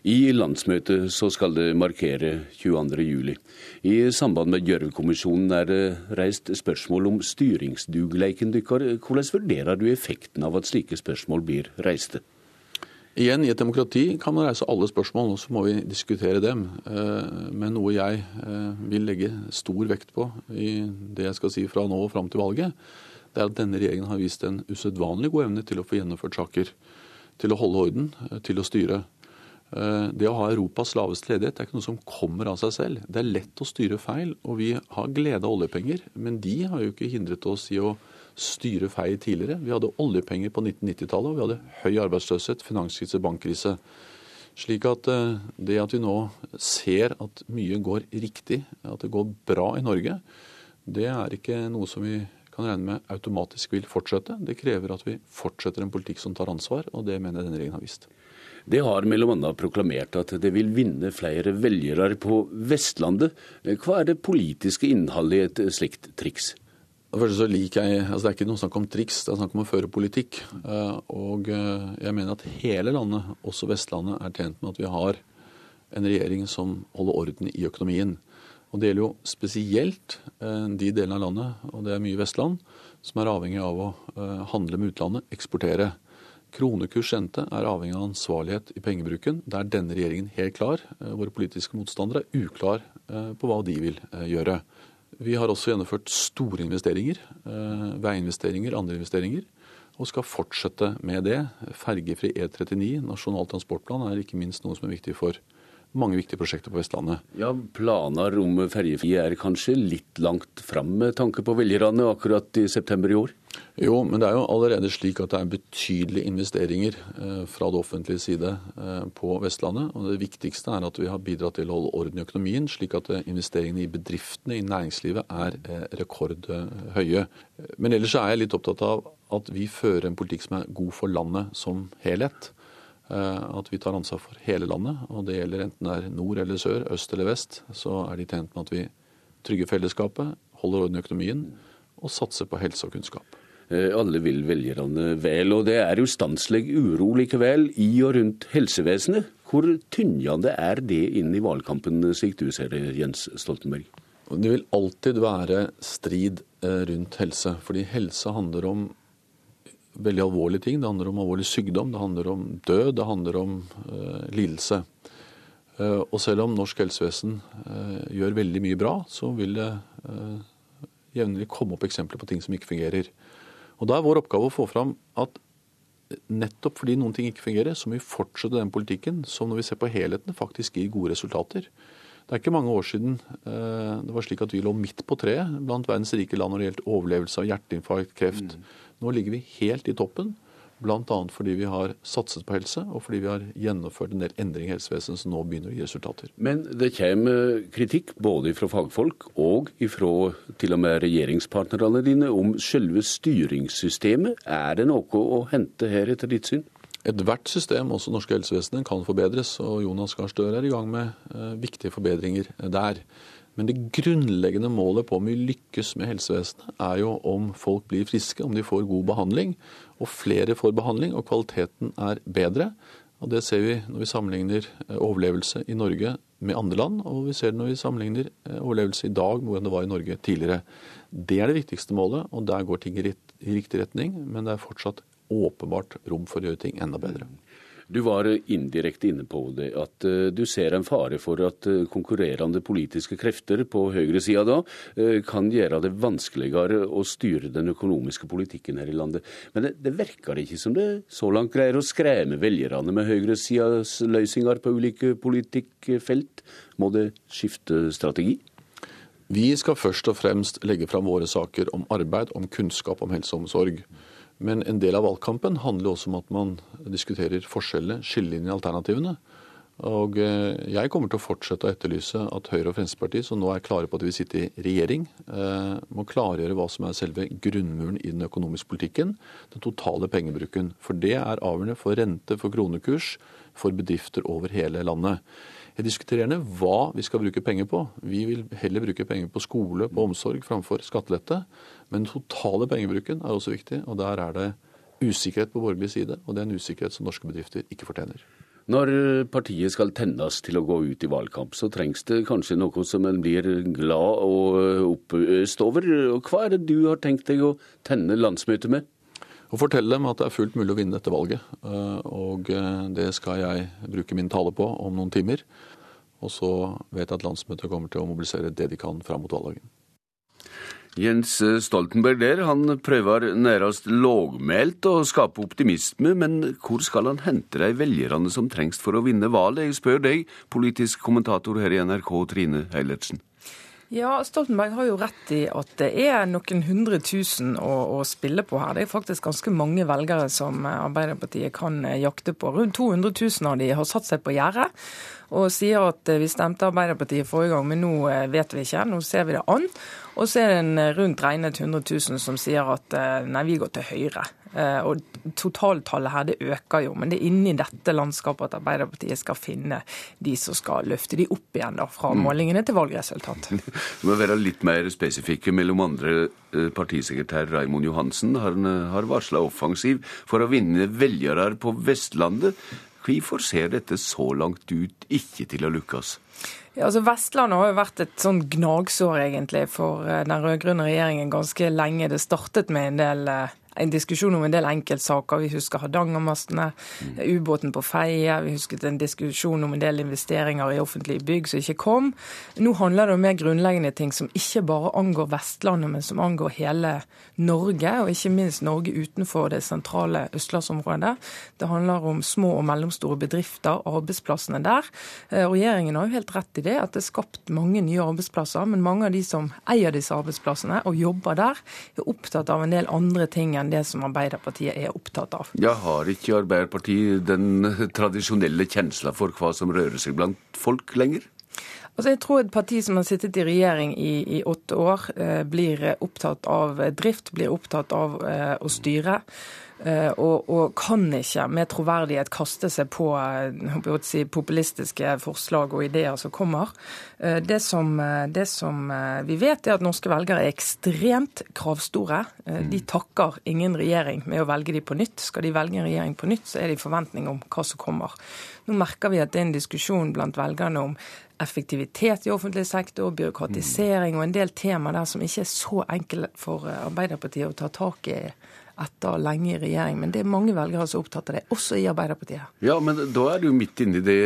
I landsmøtet så skal det markere 22.07. I samband med Gjørv-kommisjonen er det reist spørsmål om styringsdugleiken deres. Hvordan vurderer du effekten av at slike spørsmål blir reiste? Igjen, I et demokrati kan man reise alle spørsmål, og så må vi diskutere dem. Eh, men noe jeg vil legge stor vekt på i det jeg skal si fra nå og fram til valget, det er at denne regjeringen har vist en usedvanlig god evne til å få gjennomført saker. Til å holde orden, eh, til å styre. Eh, det å ha Europas laveste ledighet er ikke noe som kommer av seg selv. Det er lett å styre feil, og vi har glede av oljepenger. Men de har jo ikke hindret oss i å styre feil tidligere. Vi hadde oljepenger på 1990-tallet, og vi hadde høy arbeidsløshet, finanskrise, bankkrise. Slik at eh, det at vi nå ser at mye går riktig, at det går bra i Norge, det er ikke noe som vi kan regne med automatisk vil fortsette. Det krever at vi fortsetter en politikk som tar ansvar, og det mener jeg denne regjeringen har vist. Det har bl.a. proklamert at det vil vinne flere velgere på Vestlandet. Hva er det politiske innholdet i et slikt triks? Først så liker jeg, altså Det er ikke noe snakk om triks, det er snakk om å føre politikk. Eh, og eh, jeg mener at hele landet, også Vestlandet, er tjent med at vi har en regjering som holder orden i økonomien. Og Det gjelder jo spesielt eh, de delene av landet, og det er mye Vestland, som er avhengig av å eh, handle med utlandet, eksportere. Kronekurs rente er avhengig av ansvarlighet i pengebruken. Der er denne regjeringen helt klar. Eh, våre politiske motstandere er uklar på hva de vil gjøre. Vi har også gjennomført store investeringer. Veiinvesteringer, andre investeringer. Og skal fortsette med det. Fergefri E39, Nasjonal transportplan, er ikke minst noe som er viktig for mange viktige prosjekter på Vestlandet. Ja, Planer om ferjefri er kanskje litt langt fram med tanke på velgerne akkurat i september i år? Jo, men det er jo allerede slik at det er betydelige investeringer eh, fra det offentlige side eh, på Vestlandet. Og det viktigste er at vi har bidratt til å holde orden i økonomien, slik at eh, investeringene i bedriftene, i næringslivet, er rekordhøye. Men ellers er jeg litt opptatt av at vi fører en politikk som er god for landet som helhet. Eh, at vi tar ansvar for hele landet. Og det gjelder enten det er nord eller sør, øst eller vest. Så er de tjent med at vi trygger fellesskapet, holder orden i økonomien og satser på helse og kunnskap. Eh, alle vil velgerne vel, og det er jo stanselig uro likevel i og rundt helsevesenet. Hvor tyngende er det inn i valgkampen, slik du ser det, Jens Stoltenberg? Det vil alltid være strid eh, rundt helse, fordi helse handler om veldig alvorlige ting. Det handler om alvorlig sykdom, det handler om død, det handler om uh, lidelse. Uh, og selv om norsk helsevesen uh, gjør veldig mye bra, så vil det jevnlig komme opp eksempler på ting som ikke fungerer. Og Da er vår oppgave å få fram at nettopp fordi noen ting ikke fungerer, så må vi fortsette den politikken som når vi ser på helheten faktisk gir gode resultater. Det er ikke mange år siden det var slik at vi lå midt på treet blant verdens rike land når det gjaldt overlevelse av hjerteinfarkt, kreft. Mm. Nå ligger vi helt i toppen. Bl.a. fordi vi har satset på helse, og fordi vi har gjennomført en del endringer i helsevesenet som nå begynner å gi resultater. Men det kommer kritikk både fra fagfolk og fra til og med regjeringspartnerne dine om selve styringssystemet. Er det noe å hente her, etter ditt syn? Ethvert system, også norske helsevesenet, kan forbedres. Og Jonas Gahr Støre er i gang med uh, viktige forbedringer der. Men det grunnleggende målet på om vi lykkes med helsevesenet, er jo om folk blir friske, om de får god behandling. Og flere får behandling, og kvaliteten er bedre. Og Det ser vi når vi sammenligner eh, overlevelse i Norge med andre land, og vi ser det når vi sammenligner eh, overlevelse i dag med hvordan det var i Norge tidligere. Det er det viktigste målet, og der går ting i riktig retning. Men det er fortsatt åpenbart rom for å gjøre ting enda bedre. Du var indirekte inne på det, at eh, du ser en fare for at eh, konkurrerende politiske krefter på høyresida da eh, kan gjøre det vanskeligere å styre den økonomiske politikken her i landet. Men det, det virker ikke som det så langt greier å skremme velgerne med høyresidas løsninger på ulike politikkfelt. Må det skifte strategi? Vi skal først og fremst legge fram våre saker om arbeid, om kunnskap om helse og omsorg. Men en del av valgkampen handler også om at man diskuterer forskjellene, skillelinjene alternativene. Og eh, jeg kommer til å fortsette å etterlyse at Høyre og Fremskrittspartiet, som nå er klare på at de vil sitte i regjering, eh, må klargjøre hva som er selve grunnmuren i den økonomiske politikken, den totale pengebruken. For det er avgjørende for rente, for kronekurs, for bedrifter over hele landet. Jeg diskuterer gjerne hva vi skal bruke penger på. Vi vil heller bruke penger på skole, på omsorg, framfor skattelette. Men den totale pengebruken er også viktig, og der er det usikkerhet på borgerlig side. Og det er en usikkerhet som norske bedrifter ikke fortjener. Når partiet skal tennes til å gå ut i valgkamp, så trengs det kanskje noe som en blir glad og oppøst over. Hva er det du har tenkt deg å tenne landsmøtet med? Å fortelle dem at det er fullt mulig å vinne dette valget. Eh, og eh, det skal jeg bruke min tale på om noen timer. Og så vet jeg at landsmøtet kommer til å mobilisere det de kan fram mot valgdagen. Jens Stoltenberg der, han prøver nærmest lågmælt å skape optimisme, men hvor skal han hente de velgerne som trengs for å vinne valget? Jeg spør deg, politisk kommentator her i NRK, Trine Eilertsen. Ja, Stoltenberg har jo rett i at det er noen hundre tusen å, å, spille på her. Det er faktisk ganske mange velgere som Arbeiderpartiet kan jakte på. Rundt 200 000 av de har satt seg på gjerdet og sier at vi stemte Arbeiderpartiet forrige gang, men nå vet vi ikke. Nå ser vi det an. Og så er det en eh, rundt regnet 100 000 som sier at eh, nei, vi går til høyre. Eh, og totaltallet her det øker jo, men det er inni dette landskapet at Arbeiderpartiet skal finne de som skal løfte de opp igjen da, fra mm. målingene til valgresultat. (laughs) Du må være litt mer spesifikke. Mellom andre partisekretær Raimond Johansen har, har varsla offensiv for å vinne velgere på Vestlandet. Hvorfor ser dette så langt ut ikke til å lykkes? Ja, altså Vestlandet har jo vært et sånn gnagsår egentlig for eh, den rød-grønne regjeringen ganske lenge. Det startet med en del eh, en diskusjon om en del enkeltsaker. Vi husker Hardangermastene, ubåten på Feie. Vi husket en diskusjon om en del investeringer i offentlige bygg som ikke kom. Nå handler det om mer grunnleggende ting som ikke bare angår Vestlandet, men som angår hele Norge, og ikke minst Norge utenfor det sentrale østlandsområdet. Det handler om små og mellomstore bedrifter, arbeidsplassene der. Eh, regjeringen har jo helt rett i det, at det er skapt mange nye arbeidsplasser, men mange av de som eier disse arbeidsplassene og jobber der, er opptatt av en del andre ting enn det som Arbeiderpartiet er opptatt av. Ja, Har ikke Arbeiderpartiet den tradisjonelle kjensla for hva som rører seg blant folk lenger? Altså jeg tror et parti som har sittet i regjering i, i åtte år, eh, blir opptatt av drift, blir opptatt av eh, å styre. Eh, og, og, kan ikke med troverdighet kaste seg på si, populistiske forslag og ideer som kommer. Eh, det som, det som, vi vet, er at norske velgere er ekstremt kravstore. De takker ingen regjering med å velge de på nytt. Skal de velge en regjering på nytt, så er det i forventning om hva som kommer. Nå merker vi at det er en diskusjon blant velgerne om effektivitet i offentlig sektor, byråkratisering og en del tema der som ikke er så enkle for Arbeiderpartiet å ta tak i etter lenge i regjering. Men det er mange velgere som er opptatt av det, også i Arbeiderpartiet. Ja, men da er du midt inne i det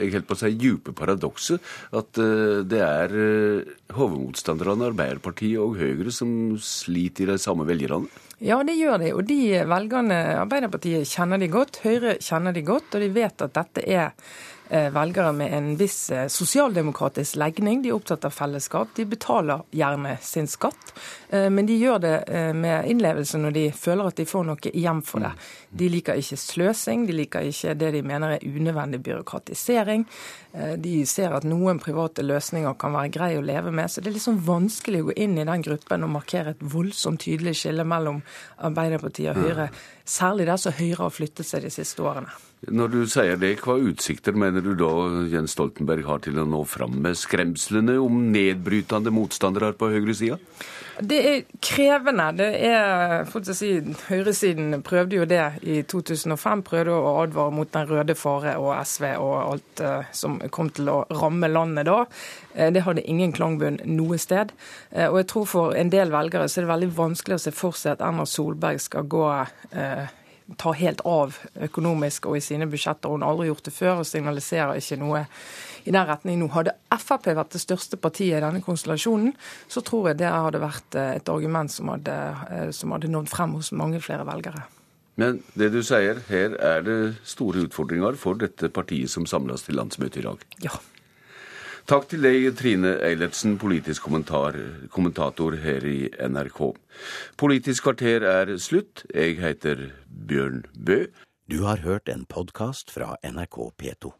jeg helt på å si, djupe paradokset. At uh, det er uh, hovedmotstanderne Arbeiderpartiet og Høyre som sliter i de samme velgerne. Ja, det gjør de. Og de velgerne Arbeiderpartiet kjenner de godt, Høyre kjenner de godt, og de vet at dette er Eh, velgere med en viss eh, sosialdemokratisk legning. De er opptatt av fellesskap. De betaler gjerne sin skatt, eh, men de gjør det med innlevelse når de føler at de får noe igjen for det. De liker ikke sløsing, de liker ikke det de mener er unødvendig byråkratisering. De ser at noen private løsninger kan være greie å leve med. Så det er liksom vanskelig å gå inn i den gruppen og markere et voldsomt tydelig skille mellom Arbeiderpartiet og Høyre. Særlig der som Høyre har flyttet seg de siste årene. Når du sier det, hva utsikter mener du da Jens Stoltenberg har til å nå fram med skremslene om nedbrytende motstandere på høyresida? Det er krevende. Det er, for å si, Høyresiden prøvde jo det i 2005. Prøvde å advare mot den røde fare og SV og alt uh, som kom til å ramme landet da. Uh, det hadde ingen klangbunn noe sted. Uh, og jeg tror for en del velgere så er det veldig vanskelig å se for seg at Erna Solberg skal gå ta helt av økonomisk og i sine budsjetter. Hun har aldri gjort det før og signaliserer ikke noe i den retning nå. Hadde Frp vært det største partiet i denne konstellasjonen, så tror jeg det hadde vært eh, et argument som hadde, eh, som hadde nådd frem hos mange flere velgere. Men det du sier, her er det store utfordringer for dette partiet som samles til landsmøte i dag? Ja. Takk til deg, Trine Eilertsen, politisk kommentator her i NRK. Politisk kvarter er slutt. Jeg heter Bjørn Bø. Du har hørt en podkast fra NRK P2.